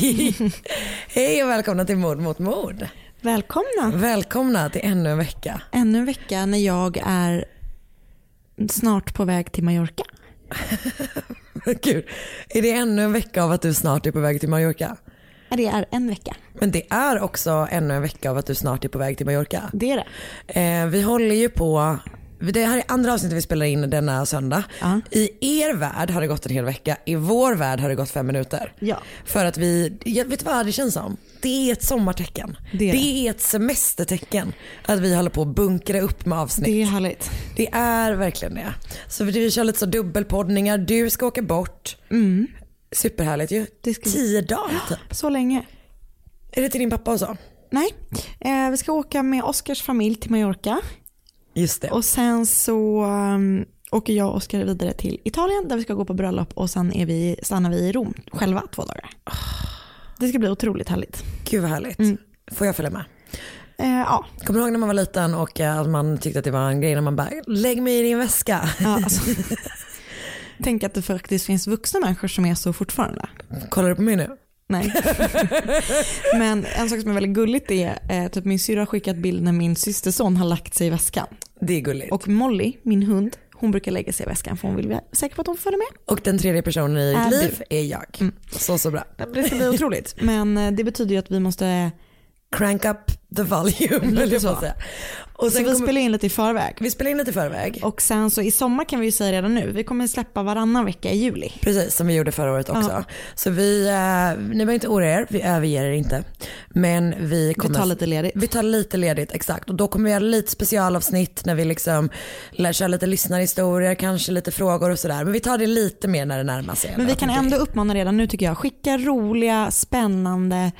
Hej! Hej och välkomna till Mord mot mord. Välkomna. Välkomna till ännu en vecka. Ännu en vecka när jag är snart på väg till Mallorca. Gud, är det ännu en vecka av att du snart är på väg till Mallorca? Ja, Det är en vecka. Men det är också ännu en vecka av att du snart är på väg till Mallorca. Det är det. Eh, vi håller ju på, det här är andra avsnittet vi spelar in denna söndag. Ja. I er värld har det gått en hel vecka, i vår värld har det gått fem minuter. Ja. För att vi, jag vet vad det känns som? Det är ett sommartecken. Det är det. är ett semestertecken. Att vi håller på att bunkra upp med avsnitt. Det är härligt. Det är verkligen det. Så vi kör lite så dubbelpoddningar, du ska åka bort. Superhärligt ju. Mm. Det ska Tio dagar typ. Så länge. Är det till din pappa och så? Nej, eh, vi ska åka med Oskars familj till Mallorca. Just det. Och sen så um, åker jag och Oskar vidare till Italien där vi ska gå på bröllop och sen är vi, stannar vi i Rom själva två dagar. Det ska bli otroligt härligt. Gud vad härligt. Mm. Får jag följa med? Eh, ja, Kommer du ihåg när man var liten och eh, att man tyckte att det var en grej när man bara lägg mig i din väska. ja alltså. Tänk att det faktiskt finns vuxna människor som är så fortfarande. Kollar du på mig nu? Nej. Men en sak som är väldigt gulligt är eh, typ min syrra har skickat bild när min systerson har lagt sig i väskan. Det är gulligt. Och, Och Molly, min hund, hon brukar lägga sig i väskan för hon vill vara säker på att hon följer med. den tredje personen i ditt du? liv är jag. Så så bra. Det ska bli otroligt. Men eh, det betyder ju att vi måste, Crank up the volume höll jag på att säga. Och så vi kommer, spelar in lite i förväg. vi spelar in lite i förväg. Och sen så i sommar kan vi ju säga redan nu, vi kommer släppa varannan vecka i juli. Precis som vi gjorde förra året också. Ja. Så vi, eh, ni behöver inte oroa er, vi överger er inte. Men vi kommer tar lite ledigt. Vi tar lite ledigt, exakt. Och då kommer vi göra lite specialavsnitt när vi liksom lär köra lite lyssnarhistorier, kanske lite frågor och sådär. Men vi tar det lite mer när det närmar sig. Men vi kan ändå uppmana redan nu tycker jag, skicka roliga, spännande,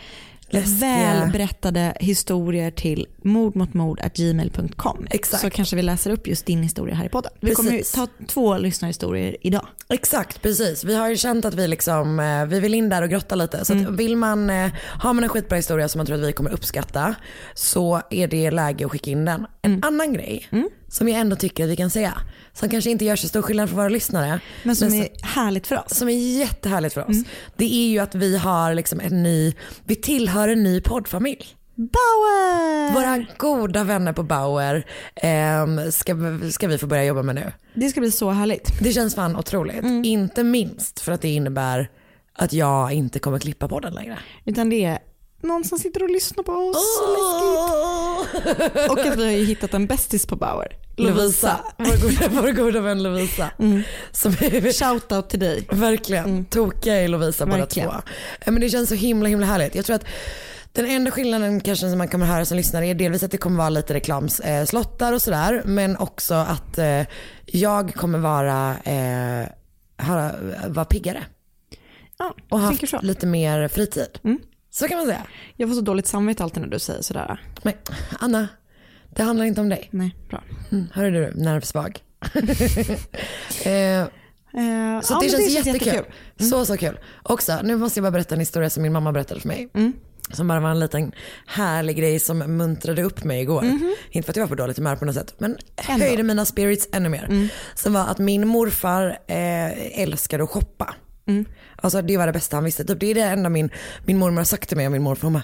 Läskiga. välberättade historier till mordmotmord.gmail.com. Exakt. Så kanske vi läser upp just din historia här i podden. Vi kommer Precis. ta två lyssnarhistorier idag. Exakt, precis. Vi har ju känt att vi liksom, eh, vi vill in där och grotta lite. Så Mm. vill man, eh, har man en skitbra historia som man tror att vi kommer uppskatta så är det läge att skicka in den. En Mm. annan grej som jag ändå tycker att vi kan säga, som kanske inte gör så stor skillnad för våra lyssnare. Men som så- är härligt för oss. som är jättehärligt för oss. Mm. Det är ju att vi har liksom en ny, vi tillhör en ny poddfamilj. Bauer! Våra goda vänner på Bauer ehm, ska, ska vi få börja jobba med nu. Det ska bli så härligt. Det känns fan otroligt. Mm. Inte minst för att det innebär att jag inte kommer klippa podden längre. Utan det är någon som sitter och lyssnar på oss. Läskigt. Och att vi har ju hittat en bästis på Bauer. Lovisa, vår goda, vår goda vän Lovisa. Mm. Som är, Shoutout till dig. verkligen tokiga i Lovisa båda två. Eh, Men det känns så himla himla härligt. Jag tror att den enda skillnaden kanske som man kommer höra som lyssnare är delvis att det kommer vara lite reklamslottar och sådär. Men också att eh, jag kommer vara, eh, ha, vara piggare. Ja, Och haft så. lite mer fritid. Mm. Så kan man säga. Jag får så dåligt samvete alltid när du säger sådär. Men Anna, det handlar inte om dig. Nej, bra. Mm, hörru du, nervsvag. eh, Eh, så ja, det känns känns jättekul. jättekul. Så så kul. Också, nu måste jag bara berätta en historia som min mamma berättade för mig. Som bara var en liten härlig grej som muntrade upp mig igår. Inte för att jag var på dåligt humör på något sätt, men Ändå. höjde mina spirits ännu mer. Som var att min morfar eh, älskade att shoppa. Alltså det var det bästa han visste. Typ, det är det enda min, min mormor har sagt till mig och min morfar. Hon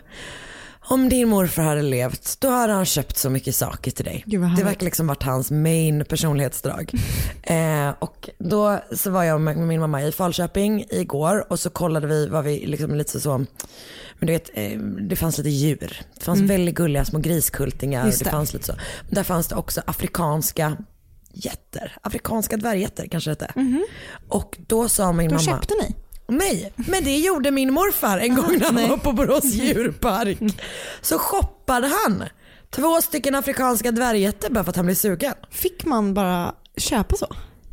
om din morfar hade levt, då hade han köpt så mycket saker till dig. Vad det verkar liksom varit hans main personlighetsdrag. eh, och då så var jag med min mamma i Falköping igår och så kollade vi, var vi liksom lite så, men du vet, eh, det fanns lite djur. Det fanns väldigt gulliga små griskultingar. Mm. Det. det. fanns lite så. Där fanns det också afrikanska jätter, afrikanska dvärgjätter kanske det hette. Och då sa min Då mamma, köpte ni? Nej, men det gjorde min morfar en gång när han var på Borås djurpark. Så shoppade han två stycken afrikanska dvärgjätter bara för att han blev sugen. Fick man bara köpa så?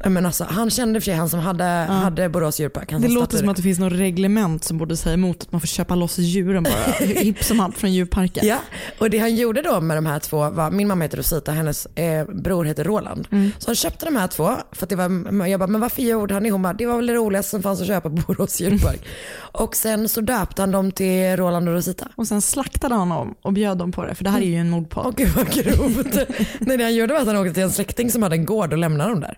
Ja, Men alltså, han kände för sig han som hade, hade Borås djurpark. Han Det låter som att det finns något reglement som borde säga emot att man får köpa loss djuren bara hipp som happ från djurparken. Ja, och det han gjorde då med de här två var, min mamma heter Rosita, hennes eh, bror heter Roland. Så han köpte de här två, för det var, jag bara, men varför gjorde han det? Hon bara, det var väl det roligaste som fanns att köpa på Borås djurpark. och sen så döpte han dem till Roland och Rosita. Och sen slaktade han dem och bjöd dem på det, för det här är ju en mordpodd. Åh gud vad grovt. Nej det han gjorde var att han åkte till en släkting som hade en gård och lämnade dem där.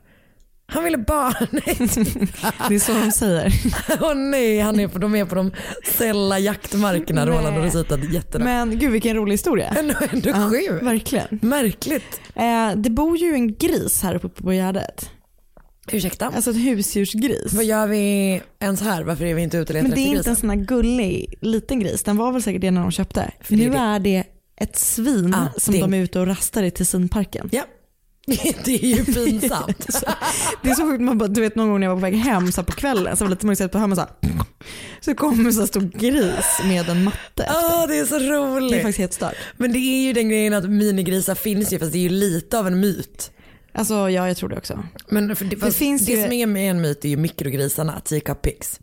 Han ville bara, nej. Det är så de säger. Åh nej, han är på, de är på de sälla jaktmarkerna. Roland och Rosita, jätterna. Men gud vilken rolig historia. Ändå, ändå Ja, sjukt. verkligen. Märkligt. Eh, det bor ju en gris här uppe på Gärdet. Ursäkta? Alltså ett husdjursgris. Vad gör vi ens här? Varför är vi inte ute och letar Men det är inte en grisen? sån här gullig liten gris. Den var väl säkert det när de köpte. För nu det. är det ett svin Ah, som det- de är ute och rastar i Tessinparken. Ja. Det är ju pinsamt. Det är så sjukt, man bara, du vet någon gång när jag var på väg hem så på kvällen så var det lite mörkt på hemma så här, så kommer så här stor gris med en matte. Åh, det är så Det är roligt. faktiskt helt stört. Men det är ju den grejen att minigrisar finns ju fast det är ju lite av en myt. Alltså ja, jag tror det också. Men för det, det, finns ju- som är med en myt är ju mikrogrisarna, teacup pigs.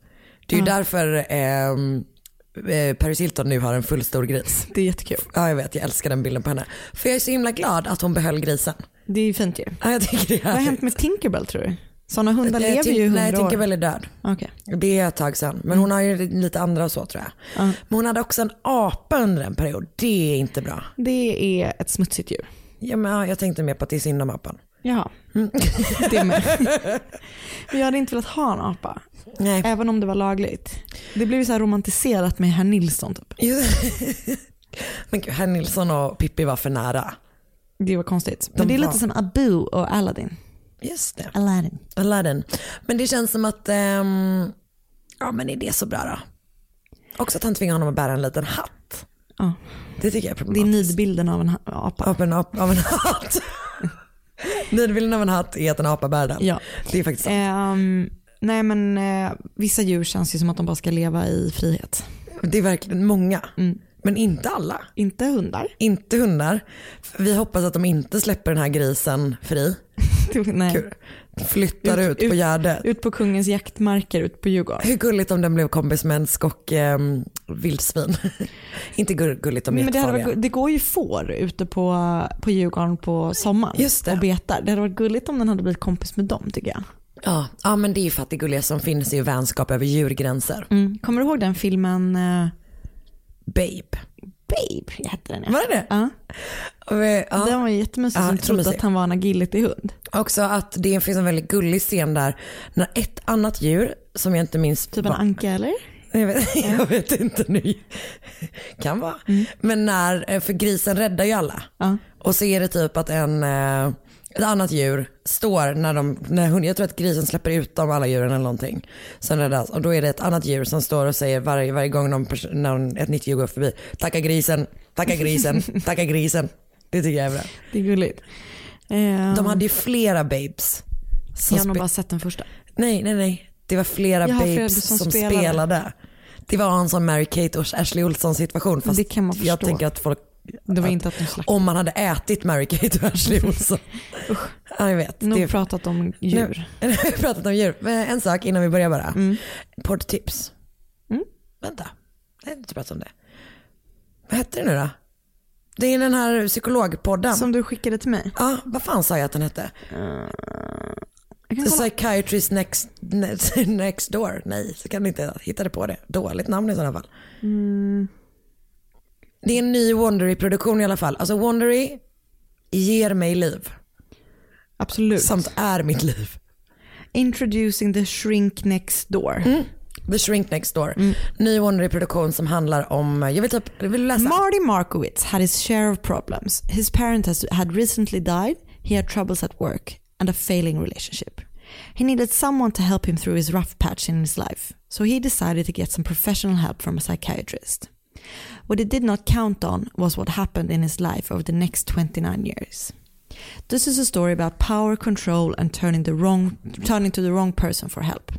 Det är ju därför ehm, eh, Paris Hilton nu har en full stor gris. Det är jättekul. Ja jag vet, jag älskar den bilden på henne. För jag är så himla glad att hon behöll grisen. Det är fint ju. Ja, jag tycker det Vad har hänt med Tinkerbell tror du? Sådana hundar Eh, lever ju hundra Nej, år. Tinkerbell är död. Okej. Det är ett tag sedan. Men hon har ju lite andra och så tror jag. Men hon hade också en apa under en period. Det är inte bra. Det är ett smutsigt djur. Ja, men, ja, jag tänkte mer på att det är synd om apan. Jaha. Det med. Men jag hade inte velat ha en apa. Nej. Även om det var lagligt. Det blev ju så romantiserat med herr Nilsson typ. men gud, herr Nilsson och Pippi var för nära. Det var konstigt. De Men det är var- lite som Abu och Aladdin. Just det. Aladdin. Aladdin. Men det känns som att, ehm, ja men är det så bra då? Också att han tvingar honom att bära en liten hatt. Ja. Det tycker jag är Det är problematiskt. nidbilden av en apa. Av en, ap- av en hatt. Nidbilden av en hatt är att en apa bär den. Ja. Det är faktiskt sant. Ehm, nej men eh, vissa djur känns ju som att de bara ska leva i frihet. Det är verkligen många. Mm. Men inte alla. Inte hundar. Inte hundar. Vi hoppas att de inte släpper den här grisen fri. nej. Kul. Flyttar Ut- ut, ut- på Gärdet. Ut på kungens jaktmarker ut på Djurgården. Hur gulligt om den blev kompis med en skock eh, vildsvin. inte gull- gulligt om Men det, varit, det går ju får ute på, på Djurgården på sommaren och betar. Det hade varit gulligt om den hade blivit kompis med dem tycker jag. Ja, ja men det är ju för att det gulliga som finns är ju vänskap över djurgränser. Mm. Kommer du ihåg den filmen eh, Babe. Babe? Hette den ja. Var det det? Ja. Eh, ja. Den var jättemysig Ja, som trodde mysig. att han var en agility-hund. Också att det finns en väldigt gullig scen där när ett annat djur som jag inte minns Typ en anka eller? Jag vet, jag vet inte nu. Kan vara. Men när, eh, för grisen räddar ju alla. Ja. Och så är det typ att en, eh, ett annat djur står när de, när hund, jag tror att grisen släpper ut dem alla djuren eller någonting. Sen räddas. Och då är det ett annat djur som står och säger varje, varje gång någon pers- när ett nytt djur går förbi. Tacka grisen, tacka grisen, tacka grisen. Det tycker jag är bra. Det är gulligt. Eh, De hade ju flera babes. jag har nog bara sett den första. Nej, nej, nej. Det var flera flera babes som som, spelade. spelade. Det var en sån Mary Kate och Ashley Olsson situation. Fast jag tänker att folk, Det var att inte att de slaktade. om man hade ätit Mary Kate och Ashley Olsson. ja, jag vet. Nog Det, pratat om djur. Nu, pratat om djur. Men En sak innan vi börjar bara. Mm. Poddtips. Mm. Vänta, jag har inte pratat om det. Vad hette det nu då? Det är den här psykologpodden. Som du skickade till mig. Ja, vad fan sa jag att den hette? Kan The. Psychiatrist next, next, next door. Nej, så kan du inte hitta det på det. Dåligt namn i sådana fall. Det är en ny Wondery-produktion i alla fall. Alltså Wondery ger mig liv. Absolut. Samt är mitt liv. Introducing the shrink next door. The Shrink Next Door. Ny Wondery-produktion som handlar om, jag vill typ, vill läsa? Marty Markowitz had his share of problems. His parents has, had recently died, he had troubles at work, and a failing relationship. He needed someone to help him through his rough patch in his life, so he decided to get some professional help from a psychiatrist. What he did not count on was what happened in his life over the next 29 years. This is a story about power, control, and turning, the wrong, turning to the wrong person for help.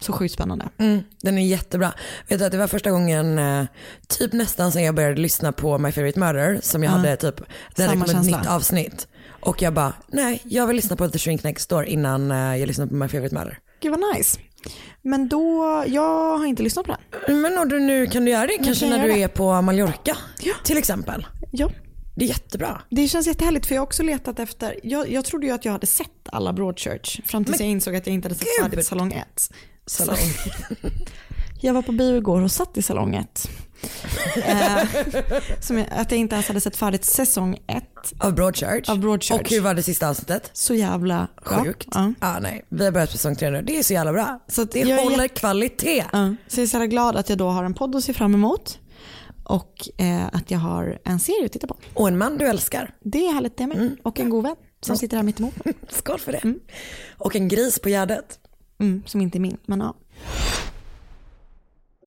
Så sjukt spännande. Mm, den är jättebra. Vet du att det var första gången, eh, typ nästan sen jag började lyssna på My Favorite Murder, som jag Ja. hade typ, det hade kommit ett nytt avsnitt. Och jag bara, nej jag vill lyssna på The Shrink Next Door innan eh, jag lyssnar på My Favorite Murder. Gud vad nice. Men då, jag har inte lyssnat på den. Men du, nu kan du göra det, kanske kan när du är på Mallorca till exempel. Ja. Det är jättebra. Det känns jättehärligt för jag har också letat efter, jag, jag trodde ju att jag hade sett alla Broadchurch fram tills jag insåg att jag inte hade sett färdigt salong 1. Salong. Jag var på bio igår och satt i salong 1. eh, jag, att jag inte ens hade sett färdigt säsong 1. Av Broadchurch. Av Broadchurch. Och hur var det sista avsnittet? Så jävla bra. Sjukt. Ja. Ja. nej. Vi har börjat på säsong tre nu. Det är så jävla bra. Så det Jag håller jätte- kvalitet. Ja. Så jag är så jävla glad att jag då har en podd att se fram emot. Och eh, att jag har en serie att titta på. Och en man du älskar. Det är härligt det med. Och en god vän som sitter här mitt emot. Skål för det. Och en gris på Gärdet. Mm, som inte är min, men ja.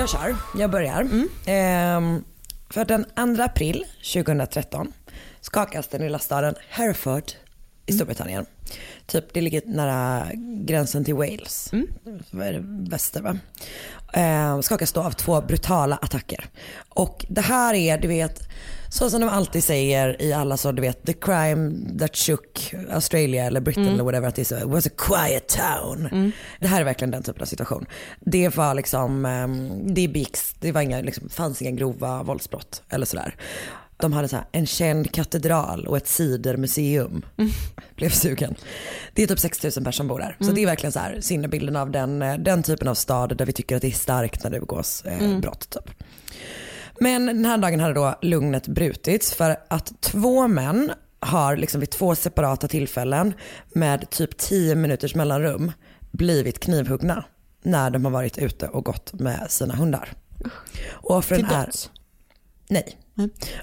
Jag kör, jag börjar. Ehm, för den 2 april 2013 skakas den lilla staden Hereford i Storbritannien. Typ, det ligger nära gränsen till Wales. Vad är det? Väster va? Ehm, skakas då av två brutala attacker. Och det här är, du vet, så som de alltid säger i alla så du vet, the crime that shook Australia eller Britain Mm. eller whatever it is, was a quiet town. Det här är verkligen den typen av situation. Det var liksom, um, det begicks, det var inga, liksom, fanns inga grova våldsbrott eller sådär. De hade så här, en känd katedral och ett cidermuseum. Blev sugen. Det är typ 6000 personer som bor där. Så Mm. det är verkligen så här, sinnebilden av den, eh, den typen av stad där vi tycker att det är starkt när det begås eh, Mm. brott. Typ. Men den här dagen hade då lugnet brutits för att två män har liksom vid två separata tillfällen med typ 10 minuters mellanrum blivit knivhuggna när de har varit ute och gått med sina hundar. Och offren Till är... döds? Nej.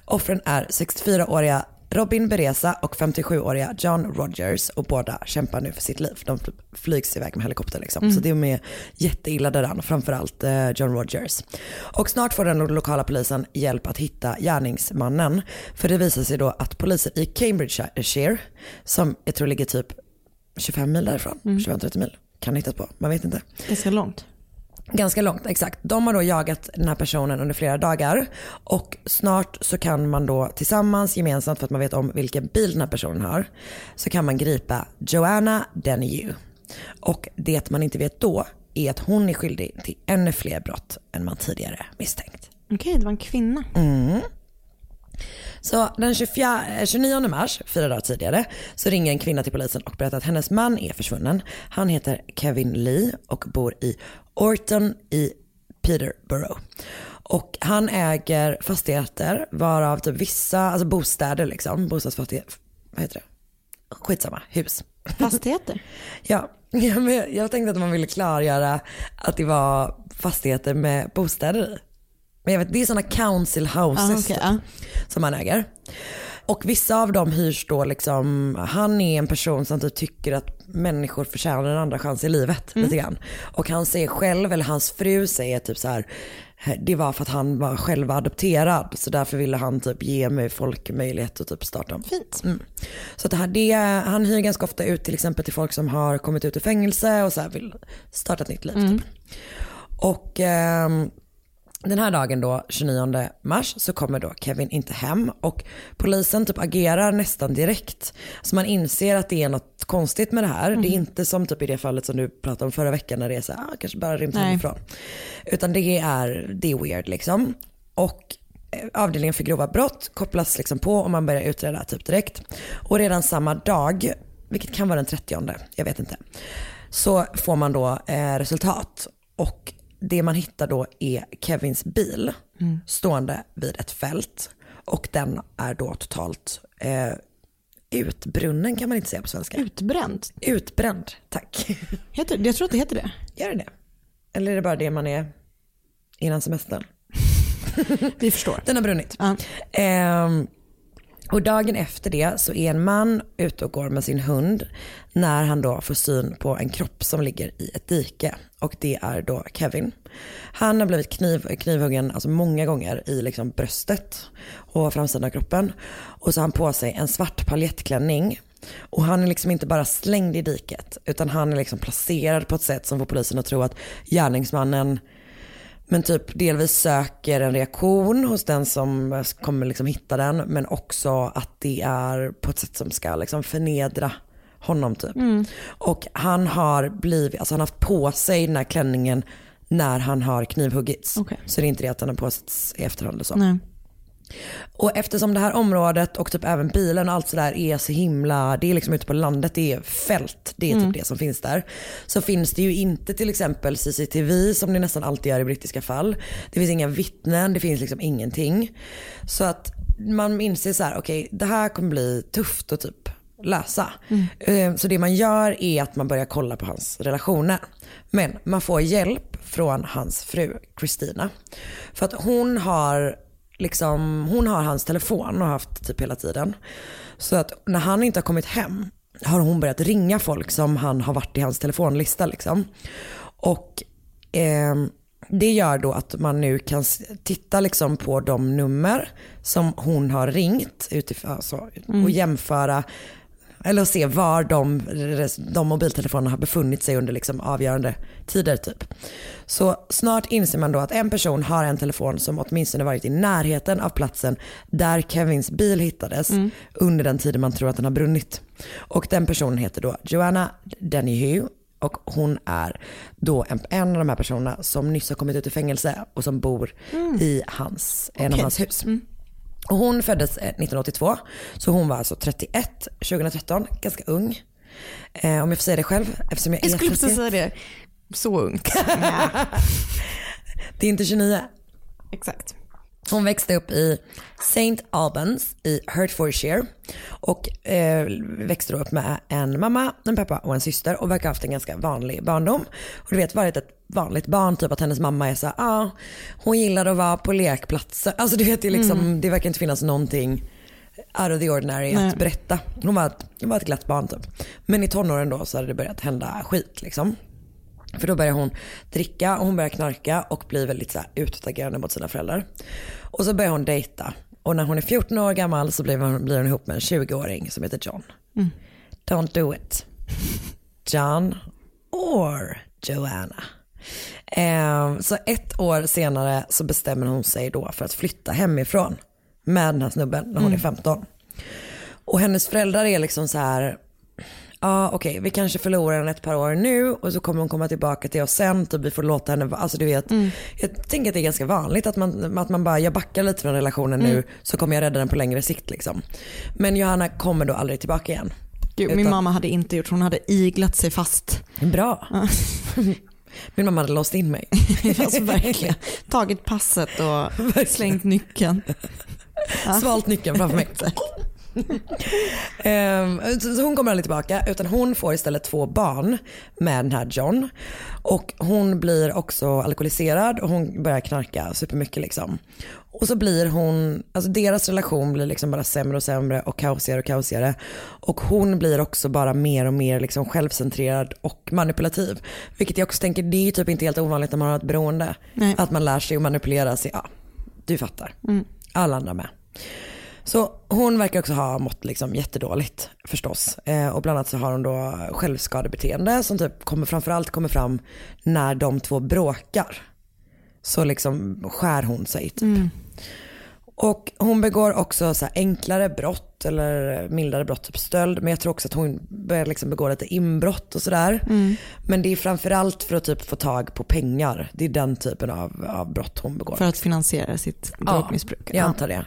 Offren är 64-åriga Robin Beresa och 57-åriga John Rogers och båda kämpar nu för sitt liv. De flygs iväg med helikopter liksom. Mm. Så de är jätteilla däran, framförallt eh, John Rogers. Och snart får den lokala polisen hjälp att hitta gärningsmannen. För det visar sig då att polisen i Cambridgeshire, som jag tror ligger typ 25 mil därifrån, Mm. 25-30 mil, kan hittas på, man vet inte. Ganska långt. Ganska långt, exakt. De har då jagat den här personen under flera dagar och snart så kan man då tillsammans gemensamt för att man vet om vilken bil den här personen har så kan man gripa Joanna Dennehy. Och det man inte vet då är att hon är skyldig till ännu fler brott än man tidigare misstänkt. Okej, det var en kvinna. Mm. Så den 24, eh, 29 mars, fyra dagar tidigare, så ringer en kvinna till polisen och berättar att hennes man är försvunnen. Han heter Kevin Lee och bor i Orton i Peterborough. Och han äger fastigheter varav typ vissa, alltså bostäder liksom, bostadsfastigheter, vad heter det? Skitsamma, hus. Fastigheter? ja, ja, men jag tänkte att man ville klargöra att det var fastigheter med bostäder i. Men jag vet, det är sådana council houses Ah, okej, typ, ja. som han äger. Och vissa av dem hyrs då liksom, han är en person som typ tycker att människor förtjänar en andra chans i livet Mm. lite grann. Och han säger själv, eller hans fru säger typ så här, det var för att han var själv adopterad så därför ville han typ ge mig folk möjlighet att typ starta om. Fint. Mm. Så det här, det, han hyr ganska ofta ut till exempel till folk som har kommit ut ur fängelse och så vill starta ett nytt liv. Mm. Typ. Och ehm, den här dagen då, 29 mars, så kommer då Kevin inte hem och polisen typ agerar nästan direkt. Så man inser att det är något konstigt med det här. Det är inte som typ i det fallet som du pratade om förra veckan när det är så ah, kanske bara rymt hemifrån. Utan det är, det är weird liksom. Och eh, avdelningen för grova brott kopplas liksom på och man börjar utreda typ direkt. Och redan samma dag, vilket kan vara den 30, jag vet inte, så får man då eh, resultat. Och det man hittar då är Kevins bil Mm. stående vid ett fält. Och den är då totalt eh, utbrunnen kan man inte säga på svenska. Utbränd? Utbränd, tack. Heter, jag tror att det heter det. Gör det det? Eller är det bara det man är innan semestern? Vi förstår. Den har brunnit. Ehm, och dagen efter det så är en man ute och går med sin hund när han då får syn på en kropp som ligger i ett dike. Och det är då Kevin. Han har blivit kniv, knivhuggen alltså många gånger i liksom bröstet och framsidan av kroppen. Och så har han på sig en svart paljettklänning. Och han är liksom inte bara slängd i diket utan han är liksom placerad på ett sätt som får polisen att tro att gärningsmannen men typ delvis söker en reaktion hos den som kommer liksom hitta den men också att det är på ett sätt som ska liksom förnedra honom typ. Mm. Och han har blivit, alltså han har haft på sig den här klänningen när han har knivhuggits. Okej. Så det är inte det att han har påsatts i efterhand och så. Nej. Och eftersom det här området och typ även bilen och allt sådär är så himla, det är liksom ute på landet, det är fält, det är Mm. typ det som finns där. Så finns det ju inte till exempel CCTV som det nästan alltid gör i brittiska fall. Det finns inga vittnen, det finns liksom ingenting. Så att man inser så här, okej det här kommer bli tufft att typ lösa. Eh, Så det man gör är att man börjar kolla på hans relationer. Men man får hjälp från hans fru Christina. För att hon har liksom, hon har hans telefon och har haft typ hela tiden. Så att när han inte har kommit hem har hon börjat ringa folk som han har varit i hans telefonlista liksom. Och ehm, det gör då att man nu kan titta liksom på de nummer som hon har ringt utifrån, alltså, Mm. och jämföra eller se var de, de mobiltelefonerna har befunnit sig under liksom avgörande tider typ. Så snart inser man då att en person har en telefon som åtminstone varit i närheten av platsen där Kevins bil hittades under den tiden man tror att den har brunnit. Och den personen heter då Joanna Dennehy och hon är då en, en av de här personerna som nyss har kommit ut ur fängelse och som bor i hans, en av hans hus. Och hon föddes eh, 1982, så hon var alltså 31 2013, ganska ung. Eh, om jag får säga det själv eftersom jag, Jag är skulle precis 31. säga det. Så ungt. Det är inte 29. Exakt. Hon växte upp i St. Albans i Hertfordshire och eh, växte då upp med en mamma, en pappa och en syster och verkar ha haft en ganska vanlig barndom. Och du vet varit ett vanligt barn, typ att hennes mamma är så ja ah, hon gillar att vara på lekplatser. Alltså du vet det, liksom, Mm. det verkar inte finnas någonting out of the ordinary Nej. att berätta. Hon var, ett, hon var ett glatt barn typ. Men i tonåren då så hade det börjat hända skit liksom. För då börjar hon dricka och hon börjar knarka och blir väldigt så här utåtagerande mot sina föräldrar. Och så börjar hon dejta. Och när hon är 14 år gammal så blir hon, blir hon ihop med en 20-åring som heter John. Mm. Don't do it. John or Joanna. Ehm, så ett år senare så bestämmer hon sig då för att flytta hemifrån med den här snubben när hon är Mm. 15. Och hennes föräldrar är liksom så här, ja okej vi kanske förlorar henne ett par år nu och så kommer hon komma tillbaka till oss sen och vi får låta henne, alltså du vet, jag tänker att det är ganska vanligt att man, att man bara, jag backar lite från relationen nu Mm. så kommer jag rädda den på längre sikt liksom. Men Johanna kommer då aldrig tillbaka igen. Gud, min Utan- mamma hade inte gjort, hon hade iglat sig fast. Bra. Min mamma hade låst in mig. alltså verkligen. Tagit passet och slängt nyckeln. Svalt nyckeln framför mig. Ehm, så så hon kommer aldrig tillbaka utan hon får istället två barn med den här John. Och hon blir också alkoholiserad och hon börjar knarka supermycket liksom. Och så blir hon, alltså deras relation blir liksom bara sämre och sämre och kaosigare och kaosigare. Och hon blir också bara mer och mer liksom självcentrerad och manipulativ. Vilket jag också tänker, det är ju typ inte helt ovanligt när man har ett beroende. Nej. Att man lär sig att manipulera sig, ja du fattar. Mm. Alla andra med. Så hon verkar också ha mått liksom jättedåligt förstås. Eh, och bland annat så har hon då självskadebeteende som typ kommer framförallt kommer fram när de två bråkar. Så liksom skär hon sig typ. Mm. Och hon begår också så enklare brott eller mildare brott, typ stöld. Men jag tror också att hon börjar liksom begå lite inbrott och sådär. Mm. Men det är framförallt för att typ få tag på pengar. Det är den typen av, av brott hon begår. För att finansiera sitt drogmissbruk. Jag antar det.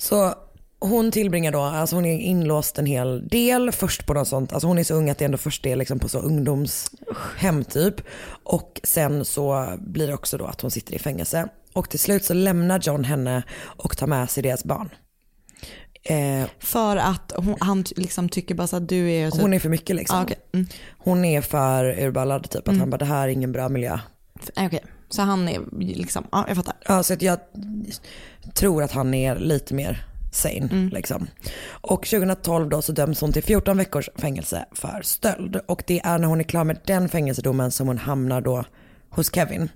Så hon tillbringar då, alltså hon är inlåst en hel del, först på något sånt, alltså hon är så ung att det ändå först är liksom på så ungdomshem typ. Och sen så blir det också då att hon sitter i fängelse. Och till slut så lämnar John henne och tar med sig deras barn. Eh, För att hon, han liksom tycker bara så att du är... Typ... hon är för mycket liksom. Ah, okej. Mm. Hon är för urballad typ, att han bara det här är ingen bra miljö. Eh, Okej, så han är liksom, ja jag fattar. Ja, så att jag tror att han är lite mer sane. Liksom. Och 2012 då så döms hon till 14 veckors fängelse för stöld. Och det är när hon är klar med den fängelsedomen som hon hamnar då hos Kevin.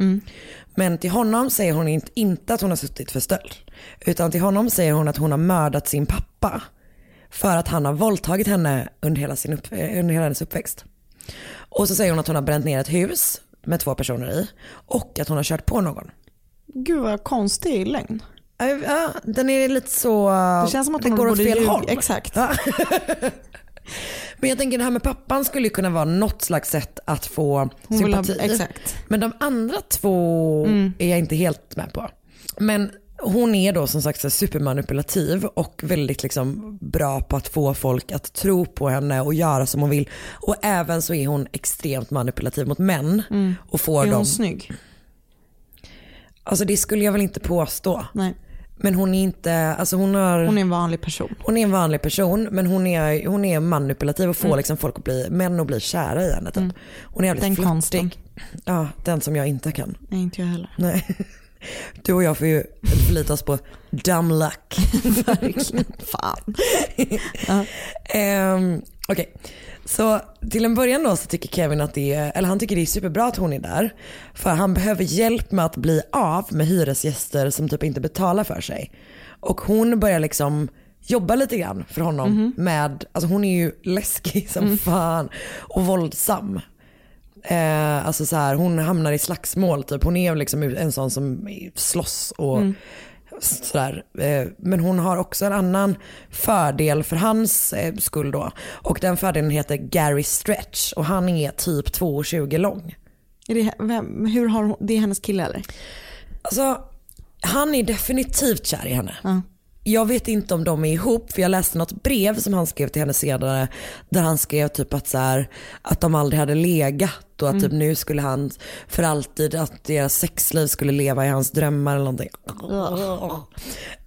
Men till honom säger hon inte, inte att hon har suttit för stöld. Utan till honom säger hon att hon har mördat sin pappa. För att han har våldtagit henne under hela, sin upp, eh, under hela hennes uppväxt. Och så säger hon att hon har bränt ner ett hus med två personer i. Och att hon har kört på någon. Gud vad konstig lögn. Ja, den är lite så... Det känns som att det hon går åt fel håll. Exakt. Ja. Men jag tänker det här med pappan skulle kunna vara något slags sätt att få Hon vill ha- sympati. exakt. Men de andra två Mm. är jag inte helt med på. Men hon är då som sagt supermanipulativ och väldigt liksom bra på att få folk att tro på henne och göra som hon vill. Och även så är hon extremt manipulativ mot män. Mm. Och får Är hon dem... snygg? Alltså det skulle jag väl inte påstå. Nej. Men hon är inte, alltså hon har... Hon är en vanlig person. Hon är en vanlig person men hon är, hon är manipulativ och får Mm. liksom folk att bli, män att bli kära i henne typ. Mm. Hon är jävligt Den flörtig. konsten. Ja, den som jag inte kan. Nej, inte jag heller. Nej. Du och jag får ju förlita oss på dumb luck. Verkligen. Fan. Ehm, Okej, så till en början då så tycker Kevin att det är, eller han tycker det är superbra att hon är där. För han behöver hjälp med att bli av med hyresgäster som typ inte betalar för sig. Och hon börjar liksom jobba lite grann för honom med, alltså hon är ju läskig som fan och våldsam. Eh, alltså så här, hon hamnar i slagsmål typ. Hon är liksom en sån som slåss och Mm. Sådär. Eh, men hon har också en annan fördel för hans eh, skull då. Och den fördelen heter Gary Stretch och han är typ 2,20 lång. Är det, vem, hur har hon, det är hennes kille eller? Alltså han är definitivt kär i henne. Ja. Jag vet inte om de är ihop för jag läste något brev som han skrev till henne senare där han skrev typ att, så här, att de aldrig hade legat och att typ nu skulle han för alltid att deras sexliv skulle leva i hans drömmar eller någonting.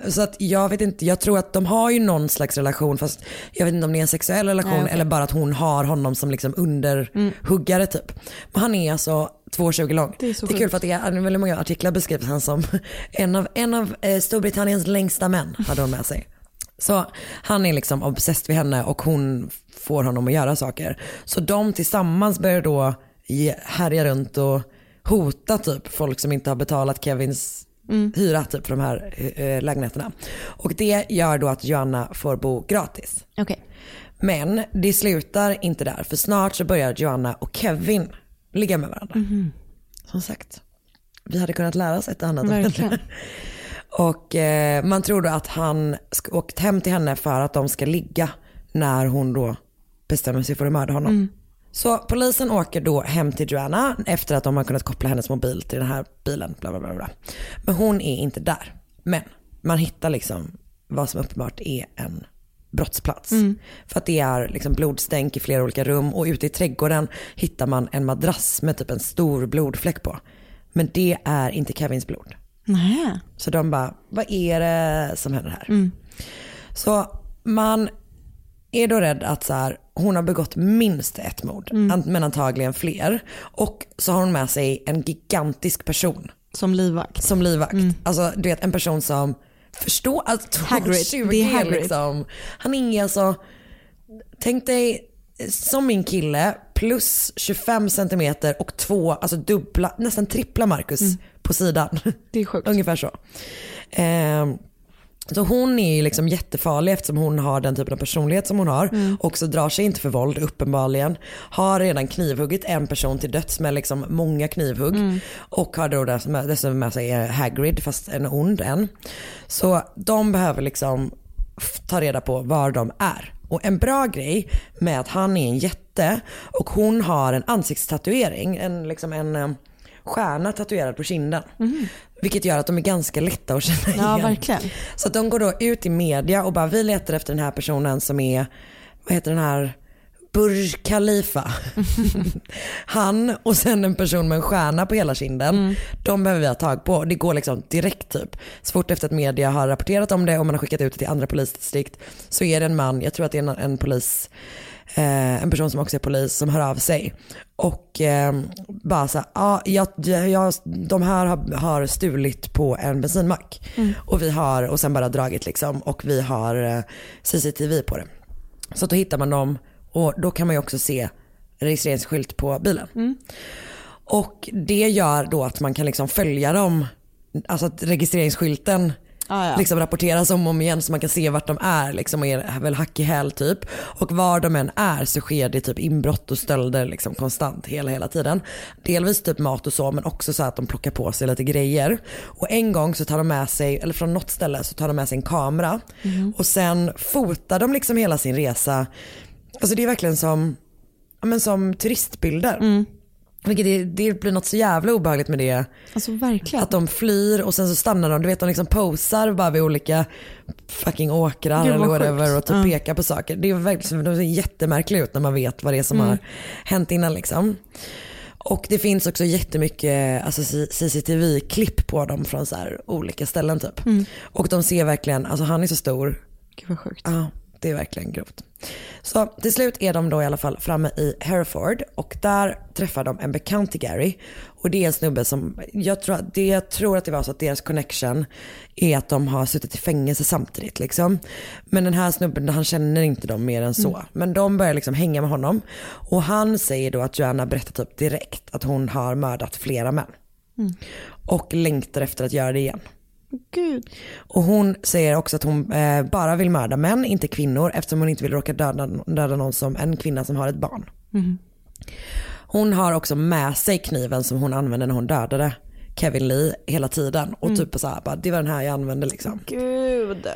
Så att jag vet inte, jag tror att de har ju någon slags relation fast jag vet inte om det är en sexuell relation Nej, okej. eller bara att hon har honom som liksom underhuggare typ. Men han är alltså 2,20 lång. Det är så det är kul för att det är väldigt många artiklar beskrivs han som en av, en av eh, Storbritanniens längsta män hade hon med sig. Så han är liksom obsessed vid henne och hon får honom att göra saker. Så de tillsammans börjar då härja runt och hota typ folk som inte har betalat Kevins hyra typ för de här eh, lägenheterna. Och det gör då att Joanna får bo gratis. Okej. Men det slutar inte där för snart så börjar Joanna och Kevin ligga med varandra. Som sagt, vi hade kunnat lära oss ett annat om henne. Och eh, man tror då att han åkt hem till henne för att de ska ligga när hon då bestämmer sig för att mörda honom. Så polisen åker då hem till Joanna efter att de har kunnat koppla hennes mobil till den här bilen. Bla bla bla bla. Men hon är inte där. Men man hittar liksom vad som uppenbart är en brottsplats. Mm. För att det är liksom blodstänk i flera olika rum och ute i trädgården hittar man en madrass med typ en stor blodfläck på. Men det är inte Kevins blod. Nej. Så de bara, vad är det som händer här? Mm. Så man är då rädd att så här, hon har begått minst ett mord, Mm. men antagligen fler. Och så har hon med sig en gigantisk person. Som livvakt. Som livvakt. Alltså du vet en person som förstår, alltså Hagrid. 20 Det är Hagrid. liksom. Han är alltså, tänk dig som min kille plus 25 centimeter och två, alltså dubbla, nästan trippla Marcus på sidan. Det är sjukt. Ungefär så. Ehm, så hon är ju liksom jättefarlig eftersom hon har den typen av personlighet som hon har. Mm. Och så drar sig inte för våld uppenbarligen. Har redan knivhuggit en person till döds med liksom många knivhugg. Mm. Och har då dess- dessutom med sig Hagrid fast en ond en. Så de behöver liksom ta reda på var de är. Och en bra grej med att han är en jätte och hon har en ansiktstatuering, en, liksom en eh, stjärna tatuerad på kinden. Vilket gör att de är ganska lätta att känna igen. Ja, verkligen. Så att de går då ut i media och bara vi letar efter den här personen som är, vad heter den här, Burj Khalifa. Han och sen en person med en stjärna på hela kinden. De behöver vi ha tag på. Det går liksom direkt typ. Så fort efter att media har rapporterat om det och man har skickat ut det till andra polisdistrikt så är det en man, jag tror att det är en, en polis, eh, en person som också är polis som hör av sig. Och eh, bara så här, ja, jag, jag, de här har, har stulit på en bensinmack. Mm. Och vi har, och sen bara dragit liksom och vi har eh, CCTV på det. Så då hittar man dem och då kan man ju också se registreringsskylt på bilen. Mm. Och det gör då att man kan liksom följa dem, alltså att registreringsskylten Ah, ja. liksom rapporteras om och om igen så man kan se vart de är liksom och är väl hack i häl typ. Och var de än är så sker det typ inbrott och stölder liksom konstant hela hela tiden. Delvis typ mat och så men också så att de plockar på sig lite grejer. Och en gång så tar de med sig, eller från något ställe så tar de med sig en kamera Mhm. och sen fotar de liksom hela sin resa. Alltså det är verkligen som, ja, men som turistbilder. Mm. Vilket det, det blir något så jävla obehagligt med det. Alltså verkligen. Att de flyr och sen så stannar de, du vet de liksom posar bara vid olika fucking åkrar eller whatever och typ Ja. pekar på saker. Det är verkligen, de ser jättemärkliga ut när man vet vad det är som Mm. har hänt innan liksom. Och det finns också jättemycket alltså, CCTV-klipp på dem från så olika ställen typ. Mm. Och de ser verkligen, alltså han är så stor. Gud vad sjukt. Ja, det är verkligen grovt. Så till slut är de då i alla fall framme i Hereford och där träffar de en bekant till Gary. Och det är en snubbe som, jag tror, det, jag tror att det var så att deras connection är att de har suttit i fängelse samtidigt liksom. Men den här snubben, han känner inte dem mer än så. Mm. Men de börjar liksom hänga med honom. Och han säger då att Joanna berättar typ direkt att hon har mördat flera män. Mm. Och längtar efter att göra det igen. Gud. Och hon säger också att hon eh, bara vill mörda män, inte kvinnor, eftersom hon inte vill råka döda, döda någon som en kvinna som har ett barn. Mm. Hon har också med sig kniven som hon använde när hon dödade Kevin Lee hela tiden. Och Mm. typ så här, bara, det var den här jag använde liksom. Gud.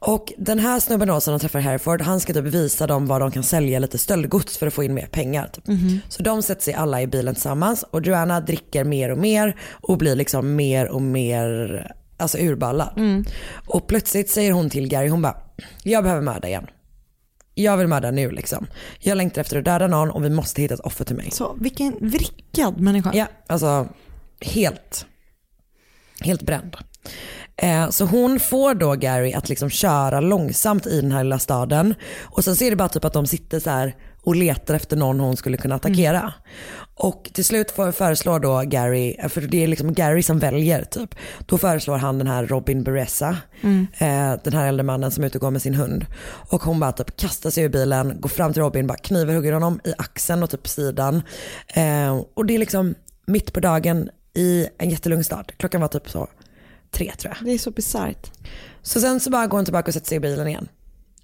Och den här snubben då som de träffar Hereford, han ska typ visa dem var de kan sälja lite stöldgods för att få in mer pengar. Typ. Mhm. Så de sätter sig alla i bilen tillsammans och Joanna dricker mer och mer och blir liksom mer och mer alltså urballad. Mm. Och plötsligt säger hon till Gary, hon bara, jag behöver mörda igen. Jag vill mörda nu liksom. Jag längtar efter att döda någon och vi måste hitta ett offer till mig. Så vilken vrickad människa. Ja, alltså helt, helt bränd. Eh, så hon får då Gary att liksom köra långsamt i den här lilla staden. Och sen ser det bara typ att de sitter så här och letar efter någon hon skulle kunna attackera. Och till slut föreslår då Gary, för det är liksom Gary som väljer typ. Då föreslår han den här Robin Beressa, Mm. eh, den här äldre mannen som är ute och går med sin hund. Och hon bara typ kastar sig ur bilen, går fram till Robin, bara knivhugger honom i axeln och typ sidan. Eh, och det är liksom mitt på dagen i en jättelugn stad. Klockan var typ så tre tror jag. Det är så bisarrt. Så sen så bara går hon tillbaka och sätter sig i bilen igen.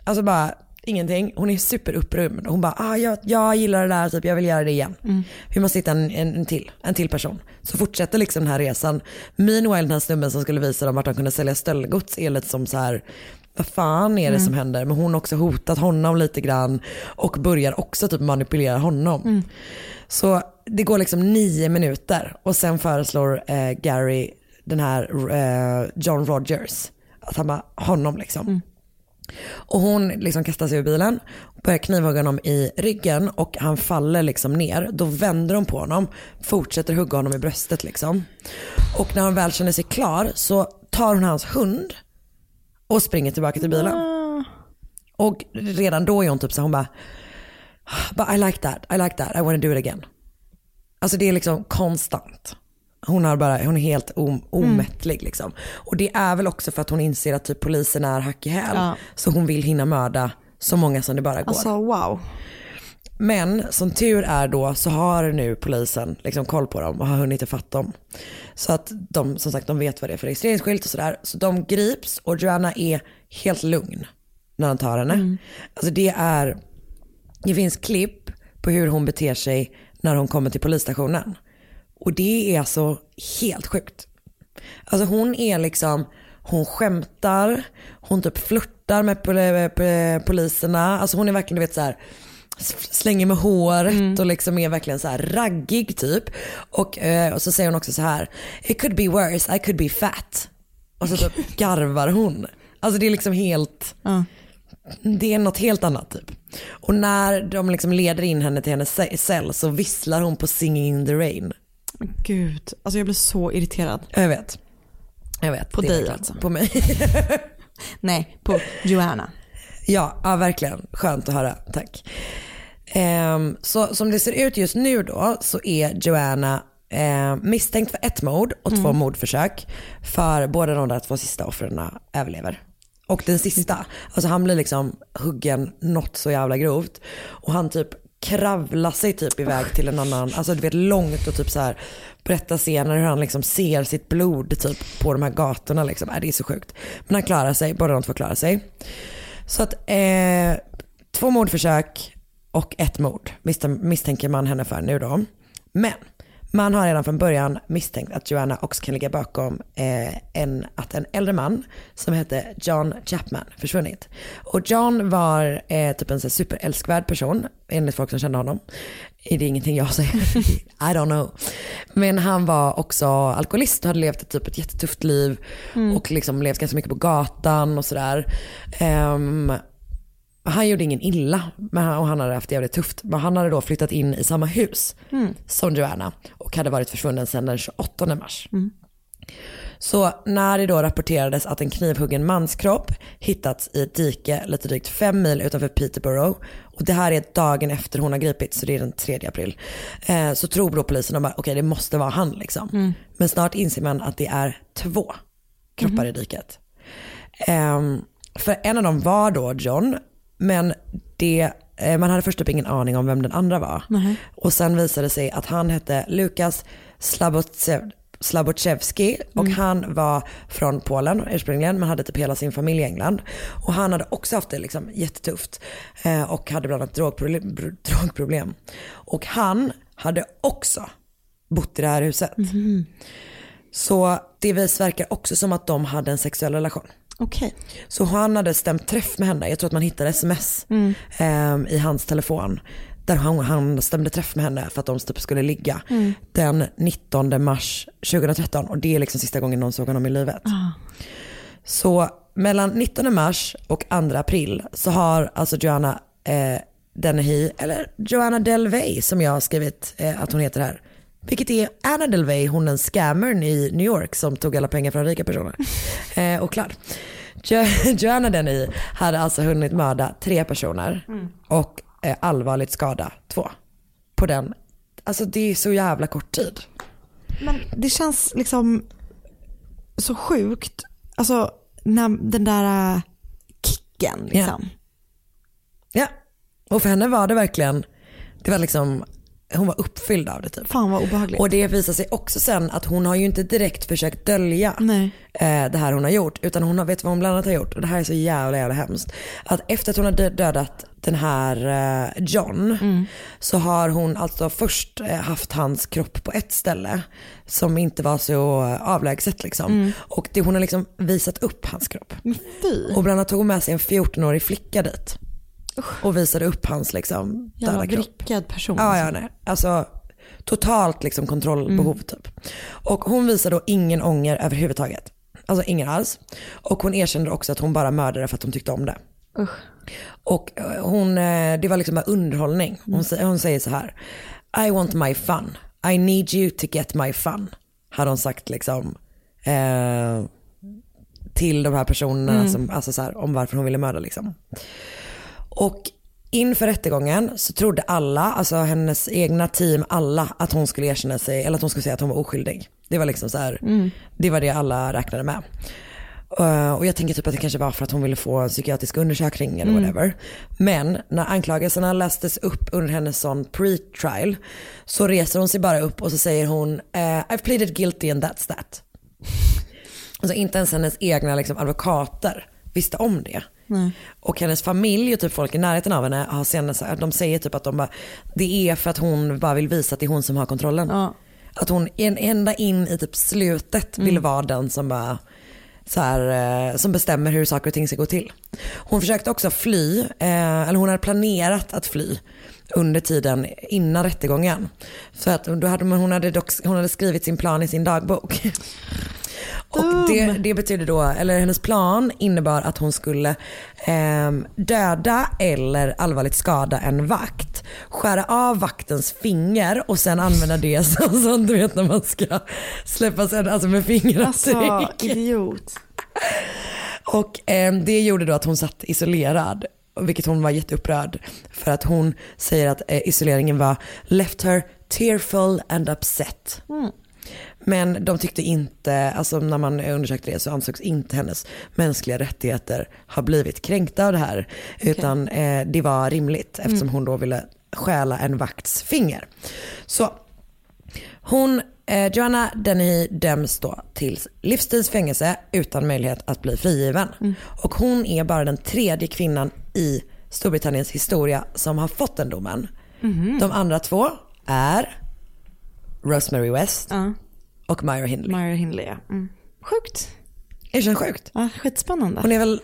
Alltså bara ingenting. Hon är superupprymd. Hon bara, ah, jag, jag gillar det där, typ, jag vill göra det igen. Mm. Vi måste hitta en, en, en, till, en till person. Så fortsätter liksom den här resan. Meanwhile den här snubben som skulle visa dem vart de kunde sälja stöldgods är lite som så här, vad fan är det Mm. som händer? Men hon har också hotat honom lite grann och börjar också typ manipulera honom. Mm. Så det går liksom nio minuter och sen föreslår eh, Gary den här eh, John Rogers, att han bara, honom liksom. Och hon liksom kastar sig ur bilen, börjar knivhugga honom i ryggen och han faller liksom ner. Då vänder hon på honom, fortsätter hugga honom i bröstet liksom. Och när hon väl känner sig klar så tar hon hans hund och springer tillbaka till bilen. Och redan då är hon typ så hon bara, But I like that, I like that, I want to do it again. Alltså det är liksom konstant. Hon, har bara, hon är helt om, omättlig liksom. Och det är väl också för att hon inser att typ polisen är hack i häl. Ja. Så hon vill hinna mörda så många som det bara går. Alltså wow. Men som tur är då så har nu polisen liksom koll på dem och har hunnit ifatt dem. Så att de, som sagt, de vet vad det är för registreringsskylt och sådär. Så de grips och Joanna är helt lugn när han tar henne. Alltså det är, det finns klipp på hur hon beter sig när hon kommer till polisstationen. Och det är alltså helt sjukt. Alltså hon är liksom, hon skämtar, hon typ flörtar med pol- pol- poliserna. Alltså hon är verkligen du vet så här slänger med håret och liksom är verkligen så här raggig typ. Och, eh, och så säger hon också så här, it could be worse, I could be fat. Och så typ garvar hon. Alltså det är liksom helt, det är något helt annat typ. Och när de liksom leder in henne till hennes ce- cell så visslar hon på Singing in the rain. Men gud, alltså jag blir så irriterad. Jag vet. Jag vet. På dig alltså? På mig. Nej, på Joanna. Ja, ja, verkligen. Skönt att höra. Tack. Ehm, så som det ser ut just nu då så är Joanna eh, misstänkt för ett mord och två mordförsök. För båda de där två sista offren överlever. Och den sista, alltså han blir liksom huggen något så jävla grovt. Och han typ kravlar sig typ iväg till en annan, alltså du vet långt och typ så här berättar scener hur han liksom ser sitt blod typ på de här gatorna liksom. Äh, det är så sjukt. Men han klarar sig, båda de två klarar sig. Så att eh, två mordförsök och ett mord misstänker man henne för nu då. Men man har redan från början misstänkt att Joanna också kan ligga bakom eh, en, att en äldre man som hette John Chapman försvunnit. Och John var eh, typ en så superälskvärd person enligt folk som kände honom. Det är ingenting jag säger, I don't know. Men han var också alkoholist och hade levt ett, typ ett jättetufft liv och liksom levt ganska mycket på gatan och sådär. Ehm, han gjorde ingen illa och han hade haft det jävligt tufft. Men han hade då flyttat in i samma hus som Joanna och hade varit försvunnen sedan den 28 mars. Så när det då rapporterades att en knivhuggen manskropp hittats i ett dike lite drygt fem mil utanför Peterborough och det här är dagen efter hon har gripits så det är den 3 april. Eh, så tror då polisen att okej det måste vara han liksom. Men snart inser man att det är två kroppar i diket. Ehm, för en av dem var då John, men det, eh, man hade först upp ingen aning om vem den andra var. Och sen visade det sig att han hette Lukas Slabotsev, och han var från Polen ursprungligen men hade typ hela sin familj i England. Och han hade också haft det liksom jättetufft eh, och hade bland annat drogproblem. Och han hade också bott i det här huset. Så det vis verkar också som att de hade en sexuell relation. Okej. Så han hade stämt träff med henne. Jag tror att man hittade sms ehm, i hans telefon. Där han, han stämde träff med henne för att de typ skulle ligga. Den 19 mars 2013 och det är liksom sista gången någon såg honom i livet. Så mellan 19 mars och 2 april så har alltså Joanna eh, Dennehy, eller Joanna Delvey som jag har skrivit eh, att hon heter här. Vilket är Anna Delvey, hon den scammern i New York som tog alla pengar från rika personer. Eh, och klart. Jo, Joanna Dennehy hade alltså hunnit mörda tre personer och eh, allvarligt skada två. På den, alltså det är så jävla kort tid. Men det känns liksom så sjukt, alltså när den där äh, kicken liksom. Ja, och för henne var det verkligen, det var liksom, hon var uppfylld av det typ. Fan vad obehagligt. Och det visar sig också sen att hon har ju inte direkt försökt dölja Nej. eh, det här hon har gjort. Utan hon har, vet vad hon bland annat har gjort? Och det här är så jävla jävla hemskt. Att efter att hon har dö- dödat den här eh, John så har hon alltså först eh, haft hans kropp på ett ställe som inte var så avlägset liksom. Och det, hon har liksom visat upp hans kropp. Fy. Och bland annat tog hon med sig en 14-årig flicka dit. Och visade upp hans liksom döda kropp. vrickad person. Ja, ja, nej. Alltså totalt liksom kontrollbehov typ. Och hon visade då ingen ånger överhuvudtaget. Alltså ingen alls. Och hon erkände också att hon bara mördade för att hon tyckte om det. Och eh, hon, eh, det var liksom bara underhållning. Hon, sä- hon säger så här. I want my fun. I need you to get my fun. Hade hon sagt liksom. Eh, till de här personerna Mm. som, alltså så här, om varför hon ville mörda liksom. Och inför rättegången så trodde alla, alltså hennes egna team, alla att hon skulle erkänna sig, eller att hon skulle säga att hon var oskyldig. Det var liksom så här, Mm. det var det alla räknade med. Uh, och jag tänker typ att det kanske var för att hon ville få en psykiatrisk undersökning eller Mm. whatever. Men när anklagelserna lästes upp under hennes sån pre-trial så reser hon sig bara upp och så säger hon eh, I've pleaded guilty and that's that. Alltså inte ens hennes egna liksom, advokater visste om det. Nej. Och hennes familj och typ folk i närheten av henne har senare de säger typ att de bara, det är för att hon bara vill visa att det är hon som har kontrollen. Att hon ända in i typ slutet vill Mm. vara den som bara så här, eh, som bestämmer hur saker och ting ska gå till. Hon försökte också fly, eh, eller hon hade planerat att fly under tiden innan rättegången. Så att då hade hon, hade dock, hon hade skrivit sin plan i sin dagbok. Och det, det betyder då, eller hennes plan innebar att hon skulle ehm, döda eller allvarligt skada en vakt. Skära av vaktens finger och sen använda det som, som du vet när man ska släppa sen, alltså med fingeravtryck. Alltså, idiot. Och ehm, det gjorde då att hon satt isolerad. Vilket hon var jätteupprörd. För att hon säger att eh, isoleringen var left her tearful and upset. Mm. Men de tyckte inte, alltså när man undersökte det så ansågs inte hennes mänskliga rättigheter ha blivit kränkta av det här. Utan eh, det var rimligt eftersom Mm. hon då ville stjäla en vakts finger. Så hon, eh, Joanna Dennehy döms då till livstidsfängelse utan möjlighet att bli frigiven. Och hon är bara den tredje kvinnan i Storbritanniens historia som har fått den domen. Mhm. De andra två är Rosemary West och Myra Hindley. Myra Hindley ja. Mm. Sjukt. Är det sjukt? Ja, skitspännande. Hon är väl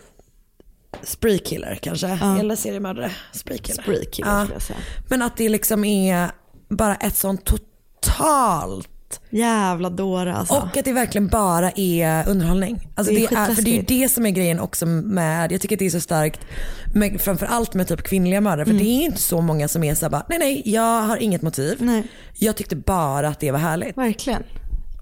spree killer kanske? Ja. Eller seriemördare? Spree killer. Spree killer Ja. skulle jag säga. Men att det liksom är bara ett sånt totalt Jävla dåre alltså. Och att det verkligen bara är underhållning. Alltså Det är det är, för det är ju det som är grejen också med, jag tycker att det är så starkt, med, framförallt med typ kvinnliga mördare. För Mm. det är inte så många som är så här bara, nej nej jag har inget motiv. Jag tyckte bara att det var härligt. Verkligen.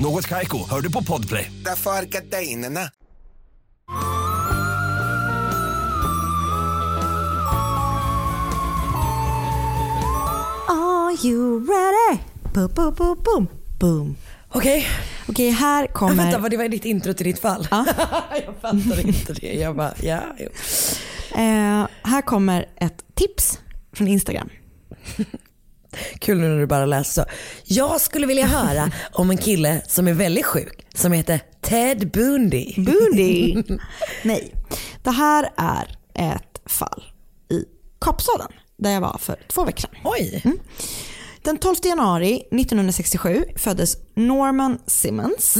Något Kaiko, hör du på Podplay. Därför är gardinerna. Are you ready? Boom, boom, boom, boom, boom. Okej. Okej, här kommer... Vänta, vad det var ditt intro till ditt fall? jag fattar inte det. Jag bara, ja, jo. Eh, här kommer ett tips från Instagram. Kul nu när du bara läser så. Jag skulle vilja höra om en kille som är väldigt sjuk som heter Ted Bundy. Bundy? Nej, det här är ett fall i Kapstaden där jag var för två veckor sedan. Oj. Mm. Den 12 januari 1967 föddes Norman Simmons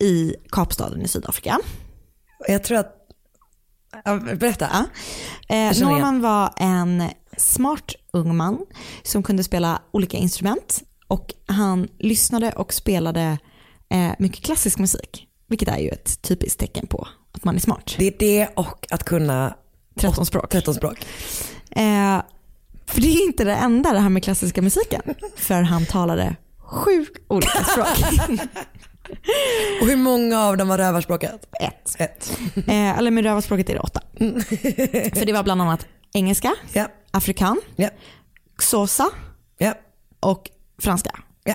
i Kapstaden i Sydafrika. Jag tror att, berätta. Ja. Eh, känner igen. Norman var en smart ung man som kunde spela olika instrument och han lyssnade och spelade eh, mycket klassisk musik. Vilket är ju ett typiskt tecken på att man är smart. Det är det och att kunna 13 språk. 13 språk. Eh, för det är inte det enda det här med klassiska musiken. För han talade sju olika språk. Och hur många av dem var rövarspråket? Ett. Ett. Eh, eller med rövarspråket är det åtta. För det var bland annat engelska, Ja. Afrikan, Ja. xhosa Ja. och franska. Ja.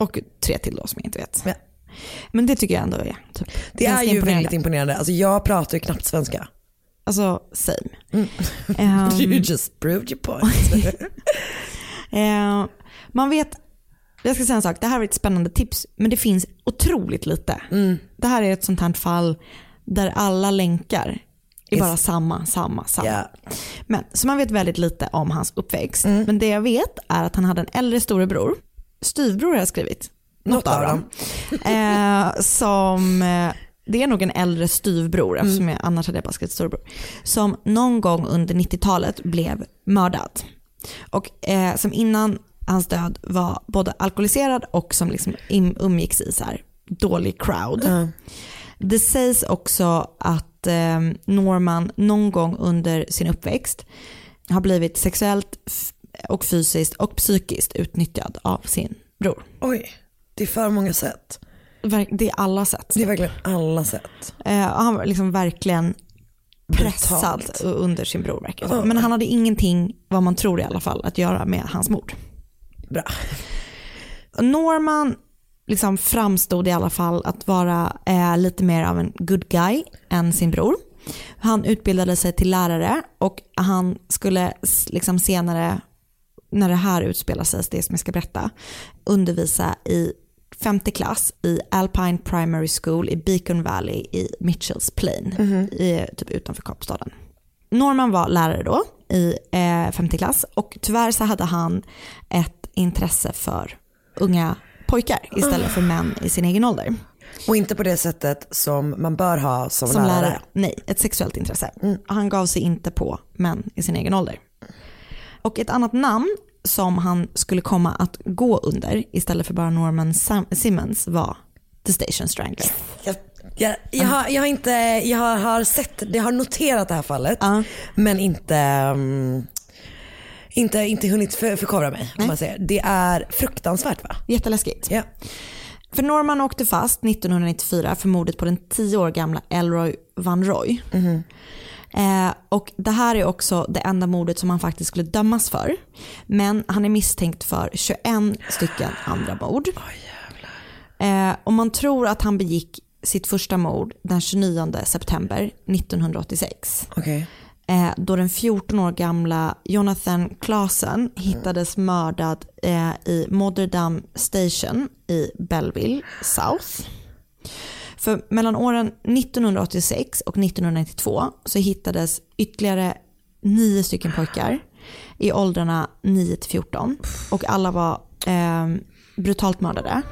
Och tre till då som jag inte vet. Ja. Men det tycker jag ändå är typ, Det är ju imponerande. väldigt imponerande. Alltså jag pratar ju knappt svenska. Alltså same. Mm. Ehm, you just proved your point. Eh, man vet, jag ska säga en sak, det här är ett spännande tips, men det finns otroligt lite. Mm. Det här är ett sånt här fall där alla länkar är Is- bara samma, samma, samma. Ja. Men, så man vet väldigt lite om hans uppväxt. Mm. Men det jag vet är att han hade en äldre storebror, styvbror har jag skrivit, något, av dem, eh, som eh, det är nog en äldre styvbror, Mm. eftersom jag, annars hade jag bara skrivit storebror, som någon gång under 90-talet blev mördad. Och eh, som innan hans död var både alkoholiserad och som liksom umgicks i så här dålig crowd. Ja. Det sägs också att eh, Norman någon gång under sin uppväxt har blivit sexuellt och fysiskt och psykiskt utnyttjad av sin bror. Oj, det är för många sätt. Det är alla sätt. Det är verkligen alla sätt. Eh, han var liksom verkligen pressad under sin bror. som. Ja. Men han hade ingenting, vad man tror i alla fall, att göra med hans mord. Bra. Norman liksom framstod i alla fall att vara eh, lite mer av en good guy än sin bror. Han utbildade sig till lärare och han skulle liksom senare, när det här utspelar sig, det som jag ska berätta, undervisa i femte klass i Alpine Primary School i Beacon Valley i Mitchells Plain, Mhm. i, typ utanför Kapstaden. Norman var lärare då i eh, femte klass och tyvärr så hade han ett intresse för unga pojkar istället för män i sin egen ålder. Och inte på det sättet som man bör ha som, Som lärare. lärare, nej, ett sexuellt intresse. Han gav sig inte på män i sin egen ålder. Och ett annat namn som han skulle komma att gå under istället för bara Norman Sam- Simmons var The Station Strangler. Jag, jag, jag, har, jag har inte, jag har, har sett, jag har noterat det här fallet. Men inte, mm, inte, inte hunnit för, förkovra mig. Om man säger. Det är fruktansvärt va? Jätteläskigt. Ja. För Norman åkte fast 1994 för mordet på den 10 år gamla Elroy Van Roy. Eh, och det här är också det enda mordet som han faktiskt skulle dömas för. Men han är misstänkt för 21 stycken andra mord. eh, och man tror att han begick sitt första mord den 29 september 1986. Okej. Eh, då den 14 år gamla Jonathan Klasen hittades mördad eh, i Modderdam Station i Belleville South. För mellan åren 1986 och 1992 så hittades ytterligare nio stycken pojkar i åldrarna 9 till 14 och alla var eh, brutalt mördade.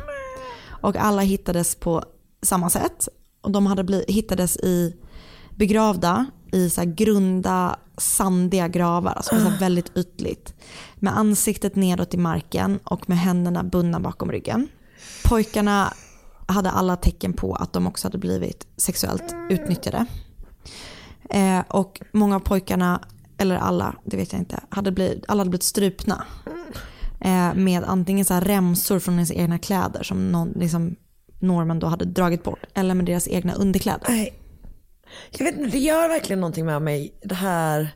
Och alla hittades på samma sätt och de hade hittades i begravda i så grunda sandiga gravar, alltså så här väldigt ytligt. Med ansiktet nedåt i marken och med händerna bundna bakom ryggen. Pojkarna hade alla tecken på att de också hade blivit sexuellt utnyttjade. Eh, och många av pojkarna, eller alla, det vet jag inte, hade blivit, alla hade blivit strupna. Eh, med antingen så här remsor från deras egna kläder som någon, liksom Norman då hade dragit bort, eller med deras egna underkläder. Nej. Jag vet inte, det gör verkligen någonting med mig det här.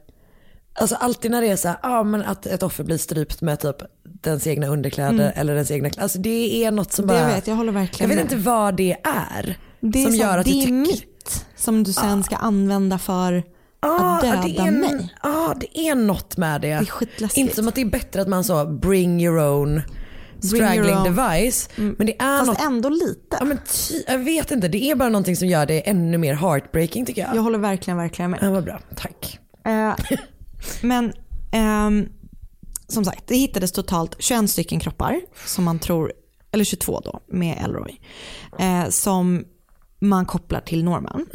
Alltså alltid när det är så här, ja men att ett offer blir strypt med typ dens egna underkläder Mm. eller dens egna. Alltså det är något som Det bara. vet jag, håller verkligen Jag vet inte vad det är. Det är som så gör att det är mitt som du sen ska använda för Ja, att döda det är, mig. Ja, det är något med det. Det är skitläskigt. Inte som att det är bättre att man så bring your own own. device. Men det är Fast något, ändå lite. ja, men ty, jag vet inte, det är bara någonting som gör det ännu mer heartbreaking tycker jag. Jag håller verkligen, verkligen med. Ja, vad bra, tack. Eh, men ehm, som sagt, det hittades totalt 21 stycken kroppar som man tror, eller 22 då med Elroy, eh, som man kopplar till Norman.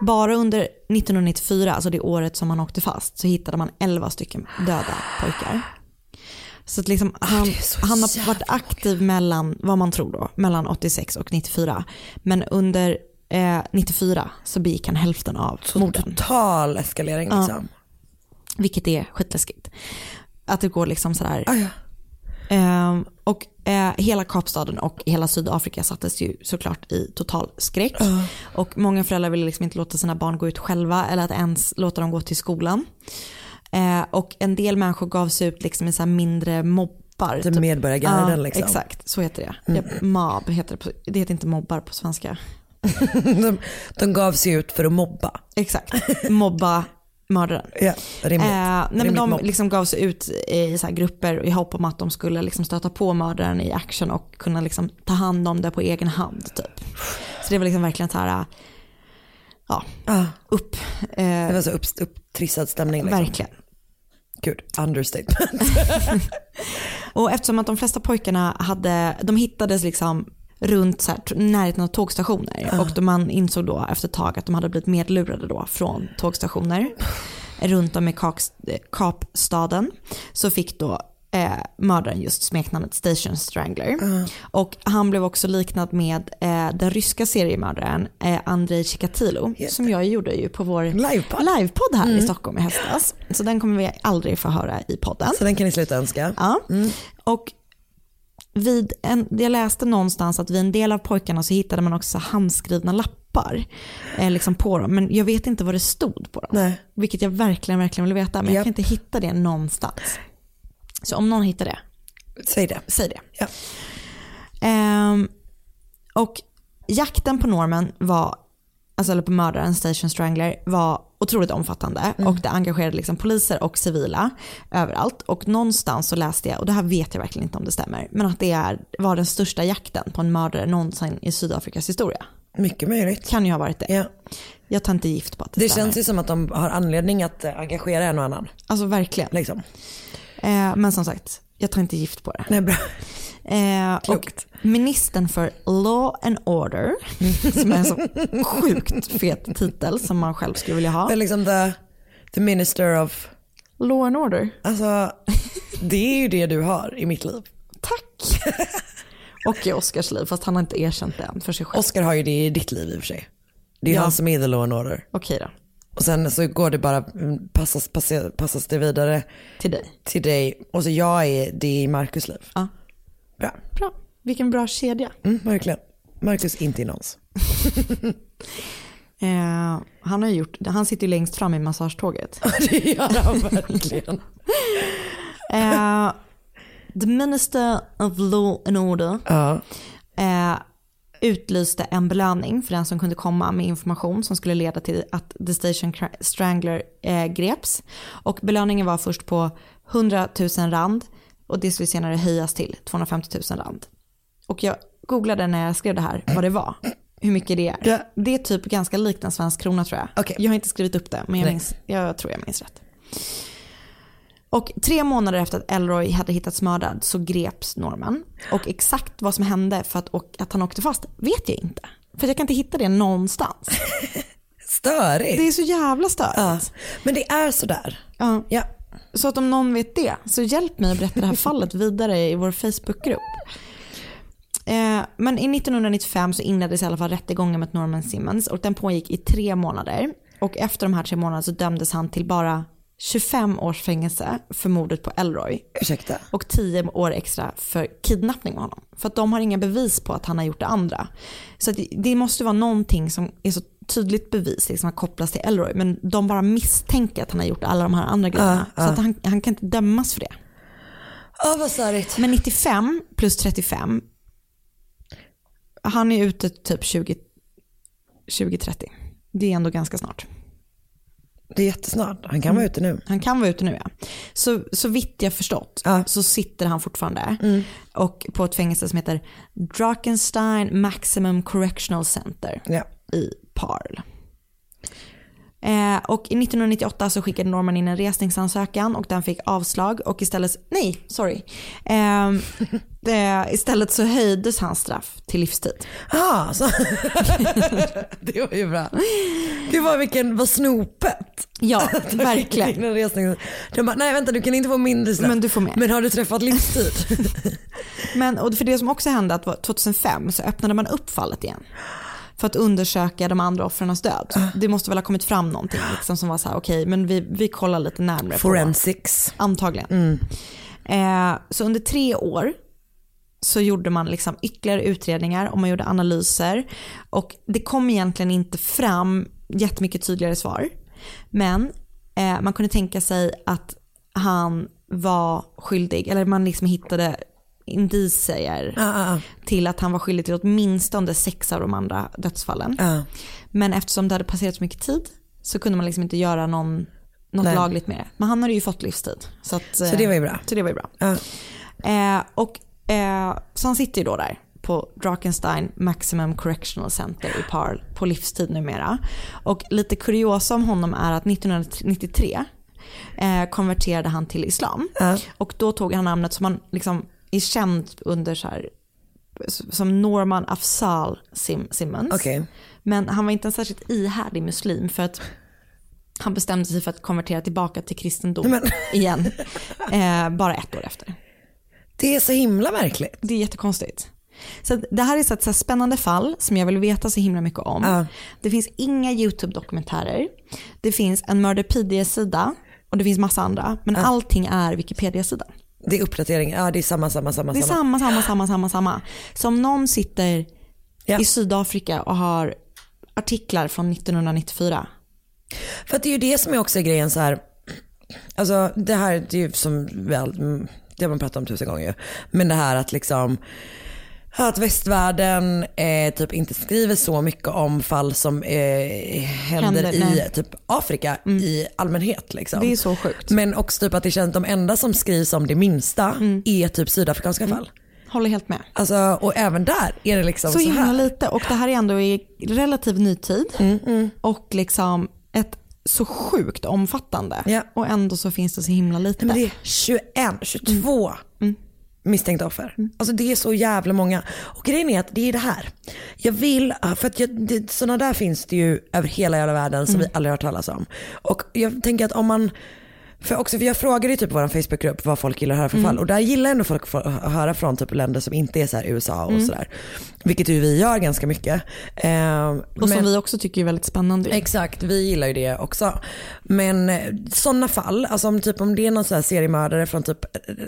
Bara under 1994, alltså det året som han åkte fast, så hittade man 11 stycken döda pojkar. Så att liksom, han, han har varit aktiv mellan, vad man tror då, mellan 86 och 94. Men under eh, 94 så begick han hälften av morden. Total eskalering Ja. liksom. Vilket är skitläskigt. Att det går liksom sådär. Ah, ja. Ehm, och eh, hela Kapstaden och hela Sydafrika sattes ju såklart i total skräck. Och många föräldrar ville liksom inte låta sina barn gå ut själva eller att ens låta dem gå till skolan. Eh, och en del människor gav sig ut liksom i så mindre mobbar. Typ medborgargarden ja, liksom. Exakt, så heter det. Mm. Ja, mob heter det, på, det heter inte mobbar på svenska. de, de gav sig ut för att mobba. Exakt, mobba mördaren. Ja, rimligt. Eh, nej, men Rimligt de mobb. liksom gav sig ut i så grupper i hopp om att de skulle liksom stöta på mördaren i action och kunna liksom ta hand om det på egen hand. Typ. Så det var liksom verkligen så här, ja, upp. Eh, Det var så upp, upptrissad stämning. Liksom. Verkligen. Gud, understatement. Och eftersom att de flesta pojkarna hade, de hittades liksom runt så här, närheten av tågstationer Ja. och då man insåg då efter ett tag att de hade blivit medlurade då från tågstationer runt om i eh, Kapstaden så fick då eh, mördaren just smeknamnet Station Strangler. Och han blev också liknad med eh, den ryska seriemördaren eh, Andrei Chikatilo som jag gjorde ju på vår livepodd, livepodd här i Mm. Stockholm i höstas. Så den kommer vi aldrig få höra i podden. Så den kan ni sluta önska. Ja. Och vid en, jag läste någonstans att vid en del av pojkarna så hittade man också handskrivna lappar eh, liksom på dem. Men jag vet inte vad det stod på dem. Nej. Vilket jag verkligen, verkligen vill veta. Men jag Japp. kan inte hitta det någonstans. Så om någon hittar det, Säg det. säg det. Ja. Ehm, och jakten på Norman var, alltså eller på mördaren Station Strangler var otroligt omfattande Mm. och det engagerade liksom poliser och civila överallt. Och någonstans så läste jag, och det här vet jag verkligen inte om det stämmer, men att det är, var den största jakten på en mördare någonsin i Sydafrikas historia. Mycket möjligt. Kan ju ha varit det. Ja. Jag tar inte gift på att det, Det stämmer. känns ju som att de har anledning att eh, engagera en och annan. Alltså verkligen. Liksom. Eh, men som sagt, jag tar inte gift på det. Nej, bra. Eh, och ministern för Law and Order, som är en så sjukt fet titel som man själv skulle vilja ha. Det är liksom the, the minister of... Law and Order. Alltså, det är ju det du har i mitt liv. Tack. och i Oscars liv, fast han har inte erkänt det än för sig själv. Oscar har ju det i ditt liv i och för sig. Det är Ja. han som är the law and order. Okej då. Och sen så går det bara, mm, passas, passas, passas det vidare Till dig. till dig. Och så jag är det i Marcus liv. Ja. Bra. Bra. Vilken bra kedja. Mm, verkligen. Marcus inte i någons. Eh, han, har gjort, han sitter ju längst fram i massagetåget. det gör han verkligen. Eh, the Minister of Law and Order Ja. eh, utlyste en belöning för den som kunde komma med information som skulle leda till att The Station Strangler eh, greps. Och belöningen var först på 100 000 rand och det skulle senare höjas till 250 000 rand. Och jag googlade när jag skrev det här vad det var. Hur mycket det är. Ja. Det är typ ganska likt en svensk krona tror jag. Okej. Jag har inte skrivit upp det men jag, minns, jag tror jag minns rätt. Och tre månader efter att Elroy hade hittats mördad så greps Norman. Och exakt vad som hände för att, och att han åkte fast vet jag inte. För jag kan inte hitta det någonstans. Störigt. Det är så jävla stört. Ja. Men det är sådär. Ja. Ja. Så att om någon vet det, så hjälp mig att berätta det här fallet vidare i vår Facebookgrupp. Eh, men i 1995 så inleddes i alla fall rättegången mot Norman Simmons och den pågick i tre månader. Och efter de här tre månaderna så dömdes han till bara 25 års fängelse för mordet på Elroy. Ursäkta. Och 10 år extra för kidnappning av honom. För att de har inga bevis på att han har gjort det andra. Så det- det måste vara någonting som är så tydligt bevis liksom, att kopplas till Elroy. Men de bara misstänker att han har gjort alla de här andra grejerna. ja. Så att han, han kan inte dömas för det. Ja, vad störigt. Men 95 plus 35, han är ute typ 20 2030. Det är ändå ganska snart. Det är jättesnart. Han kan vara ute nu. Han kan vara ute nu ja. Så, så vitt jag förstått Ja. så sitter han fortfarande och på ett fängelse som heter Drakenstein Maximum Correctional Center Ja. i Parl. Eh, och i 1998 så skickade Norman in en resningsansökan och den fick avslag och istället, nej, sorry. Eh, det, istället så höjdes hans straff till livstid. Ah, så. det var ju bra. Gud vad, vilken, vad snopet. Ja, verkligen. Innan resningen. De bara, nej vänta du kan inte få mindre straff. Men du får mer. Men har du träffat livstid? Men och för det som också hände att var 2005 så öppnade man upp fallet igen. För att undersöka de andra offrens död. Det måste väl ha kommit fram någonting liksom, som var så här, okej men vi, vi kollar lite närmare på Forensics. Antagligen. Eh, så under tre år så gjorde man liksom ytterligare utredningar och man gjorde analyser. Och det kom egentligen inte fram jättemycket tydligare svar. Men eh, man kunde tänka sig att han var skyldig, eller man liksom hittade indicier Ah, ah, till att han var skyldig till åtminstone sex av de andra dödsfallen. ah. Men eftersom det hade passerat så mycket tid så kunde man liksom inte göra någon, något Nej. lagligt med det. Men han hade ju fått livstid. Så, att, Så det var ju bra. Så det var ju bra. Eh, och, eh, så han sitter ju då där på Drakenstein Maximum Correctional Center i Parl på livstid numera. Och lite kuriosa om honom är att 1993 eh, konverterade han till islam. Och då tog han namnet som han liksom är känd under så här, som Norman Afzal Sim Simmons. Okej. Men han var inte en särskilt ihärdig muslim för att han bestämde sig för att konvertera tillbaka till kristendom igen. Eh, bara ett år efter. Det är så himla märkligt. Det är jättekonstigt. Så det här är så ett så spännande fall som jag vill veta så himla mycket om. Ja. Det finns inga YouTube-dokumentärer. Det finns en Murderpedia-sida och det finns massa andra. Men allting är Wikipedia-sidan. Det är uppdatering, ja det är samma, samma, samma. Det är samma, samma, samma, samma, samma. Så om någon sitter Ja. i Sydafrika och har artiklar från 1994. För att det är ju det som är också grejen så här. Alltså det här det är ju som väl, det har man pratat om tusen gånger ju. Men det här att liksom att västvärlden eh, typ inte skriver så mycket om fall som eh, händer, Händer, i nej. typ Afrika i allmänhet. Liksom. Det är så sjukt. Men också typ att det känns de enda som skrivs om det minsta är typ sydafrikanska fall. Håller helt med. Alltså, och även där är det liksom så så, himla här. lite och det här är ändå i relativ nytid Mm, och liksom ett så sjukt omfattande och ändå så finns det så himla lite. Men det är 21, 22 misstänkta offer. Alltså det är så jävla många. Och grejen är att det är det här. Jag vill, för att jag, det, sådana där finns det ju över hela jävla världen som vi aldrig har hört talas om. Och jag tänker att om man för, också, för jag frågade ju typ på vår Facebookgrupp vad folk gillar att höra för Mm. fall och där gillar ändå folk att höra från typ länder som inte är så USA och Mm. sådär. Vilket ju vi gör ganska mycket. Eh, Och som vi också tycker är väldigt spännande. Exakt, vi gillar ju det också. Men sådana fall, alltså om, typ, om det är någon så här seriemördare från typ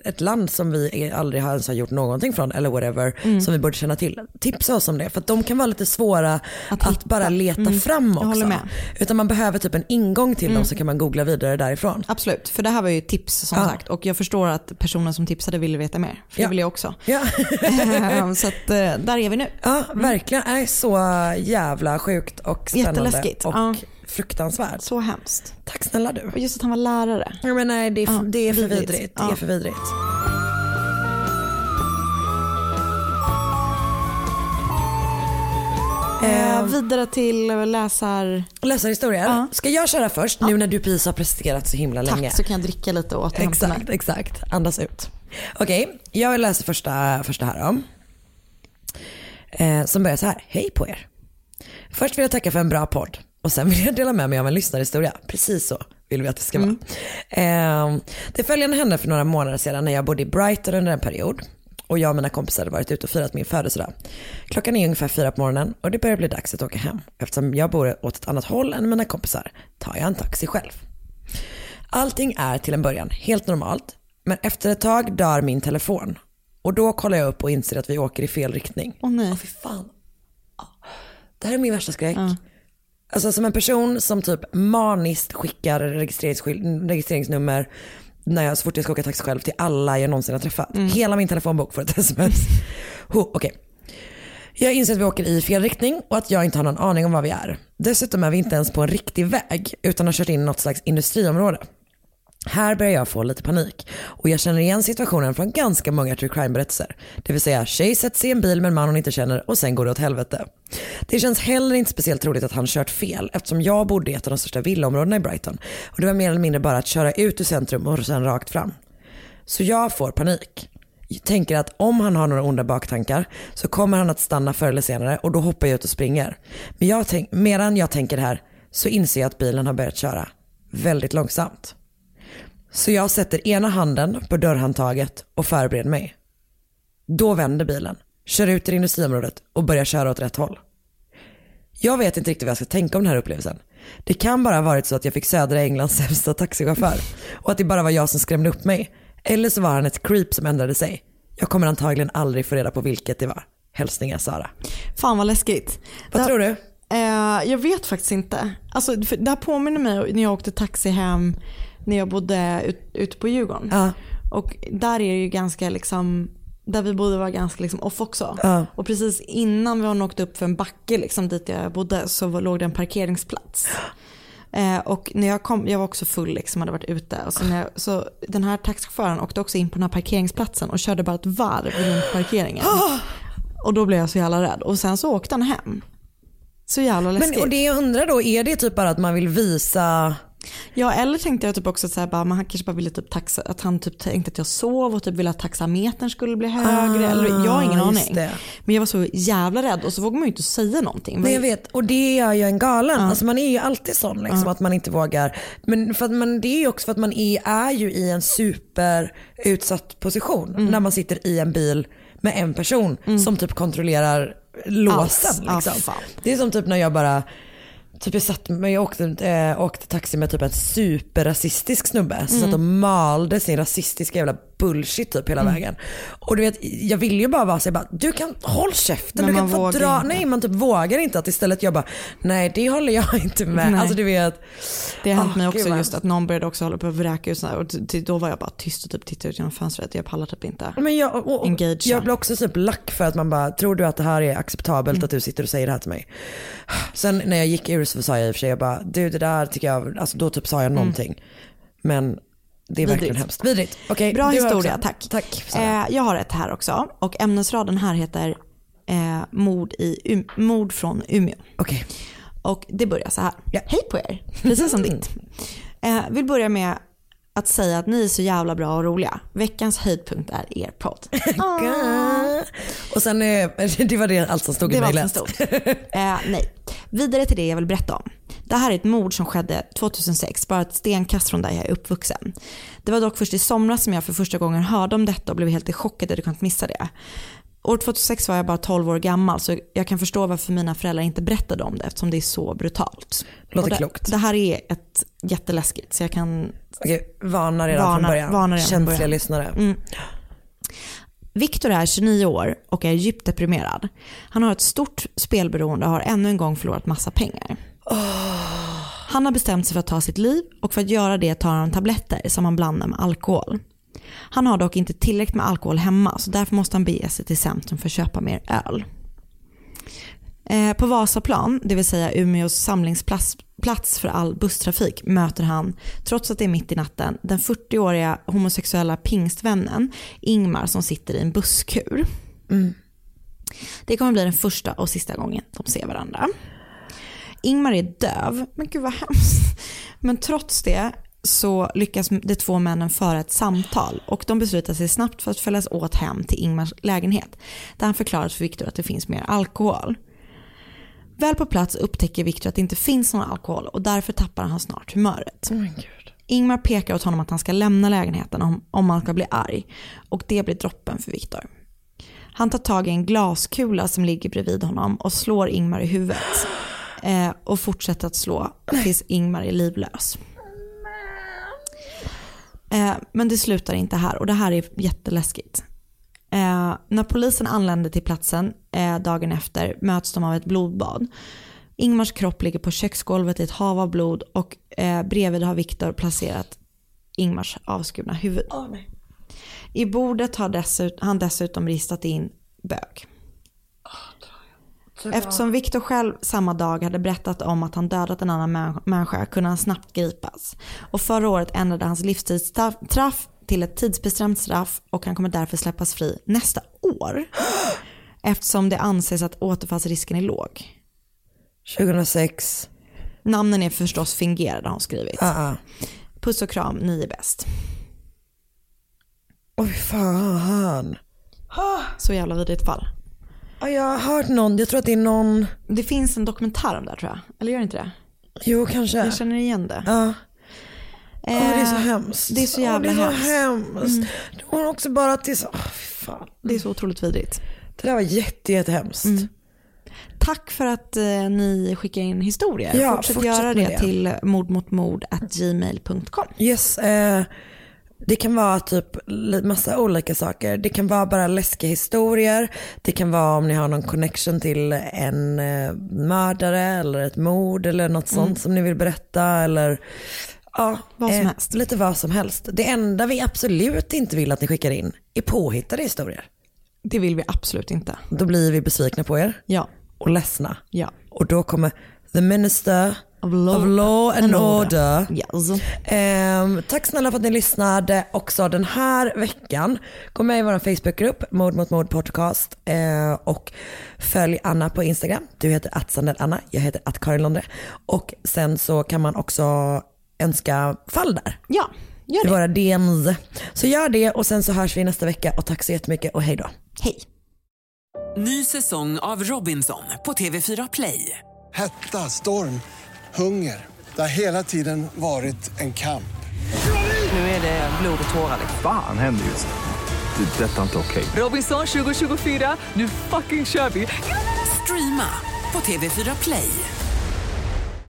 ett land som vi aldrig har ens har gjort någonting från eller whatever Mm. som vi borde känna till. Tipsa oss om det för att de kan vara lite svåra att, bara leta Mm, fram jag också. håller med. Utan man behöver typ en ingång till Mm. dem så kan man googla vidare därifrån. Absolut, för det här var ju tips som Ja. sagt och jag förstår att personen som tipsade ville veta mer. För Ja. det vill jag också. Ja. så att, eh, där är vi nu. Ja, verkligen. Det är så jävla sjukt och spännande. Och Ja. fruktansvärt. Så hemskt. Tack snälla du. Och just att han var lärare. Ja, men nej, det är, Ja, det är för vidrigt. vidrigt. Det Ja. är för vidrigt. Eh, vidare till läsar... Läsarhistorier. Ska jag köra först nu när du precis har presterat så himla Tack, länge? så kan jag dricka lite och återhämta mig. Exakt, exakt. Andas ut. Okej, jag läser första, första här då. Eh, som börjar så här. Hej på er. Först vill jag tacka för en bra podd och sen vill jag dela med mig av en lyssnarhistoria. Precis så vill vi att det ska vara. Eh, det följande hände för några månader sedan när jag bodde i Brighton under en period. Och jag och mina kompisar hade varit ute och firat min födelsedag. Klockan är ungefär fyra på morgonen och det börjar bli dags att åka hem. Eftersom jag bor åt ett annat håll än mina kompisar tar jag en taxi själv. Allting är till en början helt normalt, men efter ett tag dör min telefon. Och då kollar jag upp och inser att vi åker i fel riktning. Åh nej. fy fan. Det här är min värsta skräck. Alltså som en person som typ maniskt skickar registreringsnummer när jag, så fort jag ska åka taxi själv till alla jag någonsin har träffat. Hela min telefonbok får ett sms. Ho, Okej. Jag inser att vi åker i fel riktning och att jag inte har någon aning om var vi är. Dessutom är vi inte ens på en riktig väg utan har kört in i något slags industriområde. Här börjar jag få lite panik och jag känner igen situationen från ganska många true crime-berättelser. Det vill säga tjej sätter sig i en bil med en man hon inte känner och sen går det åt helvete. Det känns heller inte speciellt troligt att han kört fel eftersom jag bodde i ett av de största villaområdena i Brighton och det var mer eller mindre bara att köra ut ur centrum och sen rakt fram. Så jag får panik. Jag tänker att om han har några onda baktankar så kommer han att stanna förr eller senare och då hoppar jag ut och springer. Men jag tänk, medan jag tänker det här så inser jag att bilen har börjat köra väldigt långsamt. Så jag sätter ena handen på dörrhandtaget och förbereder mig. Då vänder bilen, kör ut i industriområdet och börjar köra åt rätt håll. Jag vet inte riktigt vad jag ska tänka om den här upplevelsen. Det kan bara ha varit så att jag fick södra Englands sämsta taxichaufför och att det bara var jag som skrämde upp mig. Eller så var han ett creep som ändrade sig. Jag kommer antagligen aldrig få reda på vilket det var. Hälsningar Sara. Fan vad läskigt. Vad Det- tror du? Eh, jag vet faktiskt inte. Alltså, det här påminner mig när jag åkte taxi hem när jag bodde ut, ute på Djurgården. Ja. Och där är det ju ganska liksom, där vi bodde var ganska liksom off också. Ja. Och precis innan vi åkte upp för en backe liksom dit jag bodde så var, låg det en parkeringsplats. Eh, och när jag kom, jag var också full liksom, hade varit ute. Och så, jag, så den här taxichauffören åkte också in på den här parkeringsplatsen och körde bara ett varv runt parkeringen. Och då blev jag så jävla rädd. Och sen så åkte han hem. Så jävla läskigt. Men, och det jag undrar då, är det typ bara att man vill visa Ja eller tänkte jag typ också att så här, bara, man kanske bara ville typ taxa, att han typ tänkte att jag sov och typ ville att taxametern skulle bli högre. Ah, eller, jag har ingen just aning. det. Men jag var så jävla rädd och så vågar man ju inte säga någonting. Nej jag vet och det är ju en galen. Ja. Alltså man är ju alltid sån liksom, Ja. att man inte vågar. Men, för att man, det är ju också för att man är, är ju i en superutsatt position Mm. när man sitter i en bil med en person som typ kontrollerar låsen. Liksom. fan. det är som typ när jag bara Typ jag, satt, men jag åkte, eh, åkte taxi med typ en superrasistisk snubbe som Mm. satt och malde sin rasistiska jävla bullshit typ hela Mm. vägen. Och du vet, jag ville ju bara vara så jag bara, du kan håll käften, Men du kan få dra. inte. Nej man typ vågar inte att istället jag bara, nej det håller jag inte med. Nej. Alltså du vet. Det har hänt Ah, mig gud, också vad just att någon började också hålla på att vräka ut och då var jag bara tyst och typ tittade ut genom fönstret. Jag pallar typ inte. Men jag, och, och, jag blir också typ lack för att man bara, tror du att det här är acceptabelt Mm. att du sitter och säger det här till mig? Sen när jag gick ur så sa jag i och för sig, jag bara, du det där tycker jag, alltså då typ sa jag någonting. Men det är verkligen. Vidrigt. hemskt. Vidrigt. Okej, Bra historia, också. tack. Tack. Eh, jag har ett här också och ämnesraden här heter eh, mord, i, um, mord från Umeå. Okej. Och det börjar så här. Hej på er, precis som ditt. Eh, vill börja med att säga att ni är så jävla bra och roliga. Veckans höjdpunkt är er podd. Och sen, eh, det var det allt som stod i Det mejlet. Eh, nej. Vidare till det jag vill berätta om. Det här är ett mord som skedde 2006, bara ett stenkast från där jag är uppvuxen. Det var dock först i somras som jag för första gången hörde om detta och blev helt i chock att jag kunnat missa det. År 2006 var jag bara 12 år gammal så jag kan förstå varför mina föräldrar inte berättade om det eftersom det är så brutalt. Låter det, klokt. Det här är ett jätteläskigt så jag kan Okej, varnar redan från Varnar- början. varnar redan från Känsliga början. lyssnare. Mm. Viktor är 29 år och är djupt deprimerad. Han har ett stort spelberoende och har ännu en gång förlorat massa pengar. Han har bestämt sig för att ta sitt liv och för att göra det tar han tabletter som han blandar med alkohol. Han har dock inte tillräckligt med alkohol hemma så därför måste han bege sig till centrum för att köpa mer öl. Eh, På Vasaplan, det vill säga Umeås samlingsplats plats för all busstrafik, möter han, trots att det är mitt i natten, den 40-åriga homosexuella pingstvännen Ingmar som sitter i en busskur. Det kommer bli den första och sista gången de ser varandra. Ingmar är döv, men gud vad hemskt. Men trots det så lyckas de två männen föra ett samtal och de beslutar sig snabbt för att följas åt hem till Ingmars lägenhet där han förklarar för Viktor att det finns mer alkohol. Väl på plats upptäcker Viktor att det inte finns någon alkohol och därför tappar han snart humöret. Ingmar pekar åt honom att han ska lämna lägenheten om, om han ska bli arg och det blir droppen för Viktor. Han tar tag i en glaskula som ligger bredvid honom och slår Ingmar i huvudet eh, och fortsätter att slå tills Ingmar är livlös. Eh, men det slutar inte här och det här är jätteläskigt. Eh, när polisen anländer till platsen eh, dagen efter möts de av ett blodbad. Ingmars kropp ligger på köksgolvet i ett hav av blod och eh, bredvid har Viktor placerat Ingmars avskurna huvud. I bordet har dessut- han dessutom ristat in bög. Eftersom Viktor själv samma dag hade berättat om att han dödat en annan män- människa kunde han snabbt gripas. Och förra året ändrade hans livstidsstraff till ett tidsbestämt straff och han kommer därför släppas fri nästa år. Eftersom det anses att återfallsrisken är låg. 2006. Namnen är förstås fingerade har hon skrivit. Ah, ah. Puss och kram, ni är bäst. Oj fan. Så jävla vidrigt fall. Ja, jag har hört någon, jag tror att det är någon. Det finns en dokumentär om det här tror jag. Eller gör det inte det? Jo kanske. Jag känner igen det. Ja. Åh, det är så hemskt. Det är så jävla Åh, det är så hemskt. Mm. Var också bara till så, fy fan. Det är så otroligt vidrigt. Det där var jätte, jättehemskt. Mm. Tack för att eh, ni skickar in historier. Ja, fortsätt, fortsätt göra det, det. till mordmotmord.gmail.com. Yes, eh, det kan vara typ massa olika saker. Det kan vara bara läskiga historier. Det kan vara om ni har någon connection till en eh, mördare eller ett mord eller något sånt Mm. som ni vill berätta. Eller Ja, Vad som eh, helst. Lite vad som helst. Det enda vi absolut inte vill att ni skickar in är påhittade historier. Det vill vi absolut inte. Då blir vi besvikna på er Ja. och ledsna. Ja. Och då kommer the minister Of law, of law and, and order. order. Yes. Ehm, tack snälla för att ni lyssnade också den här veckan. Gå med i vår Facebookgrupp, Mord mot mord podcast. Eh, och följ Anna på Instagram. Du heter att Anna, jag heter att Karin Londre. Och sen så kan man också önska fall där. Ja, gör I det. våra DMs. Så gör det och sen så hörs vi nästa vecka och tack så jättemycket och hej då. Hej. Ny säsong av Robinson på TV4 Play. Hetta, storm, hunger. Det har hela tiden varit en kamp. Nu är det blod och tårar. Fan händer just nu. Det. är Detta är inte okej. Robinson 2024, nu fucking kör vi! Streama på TV4 Play.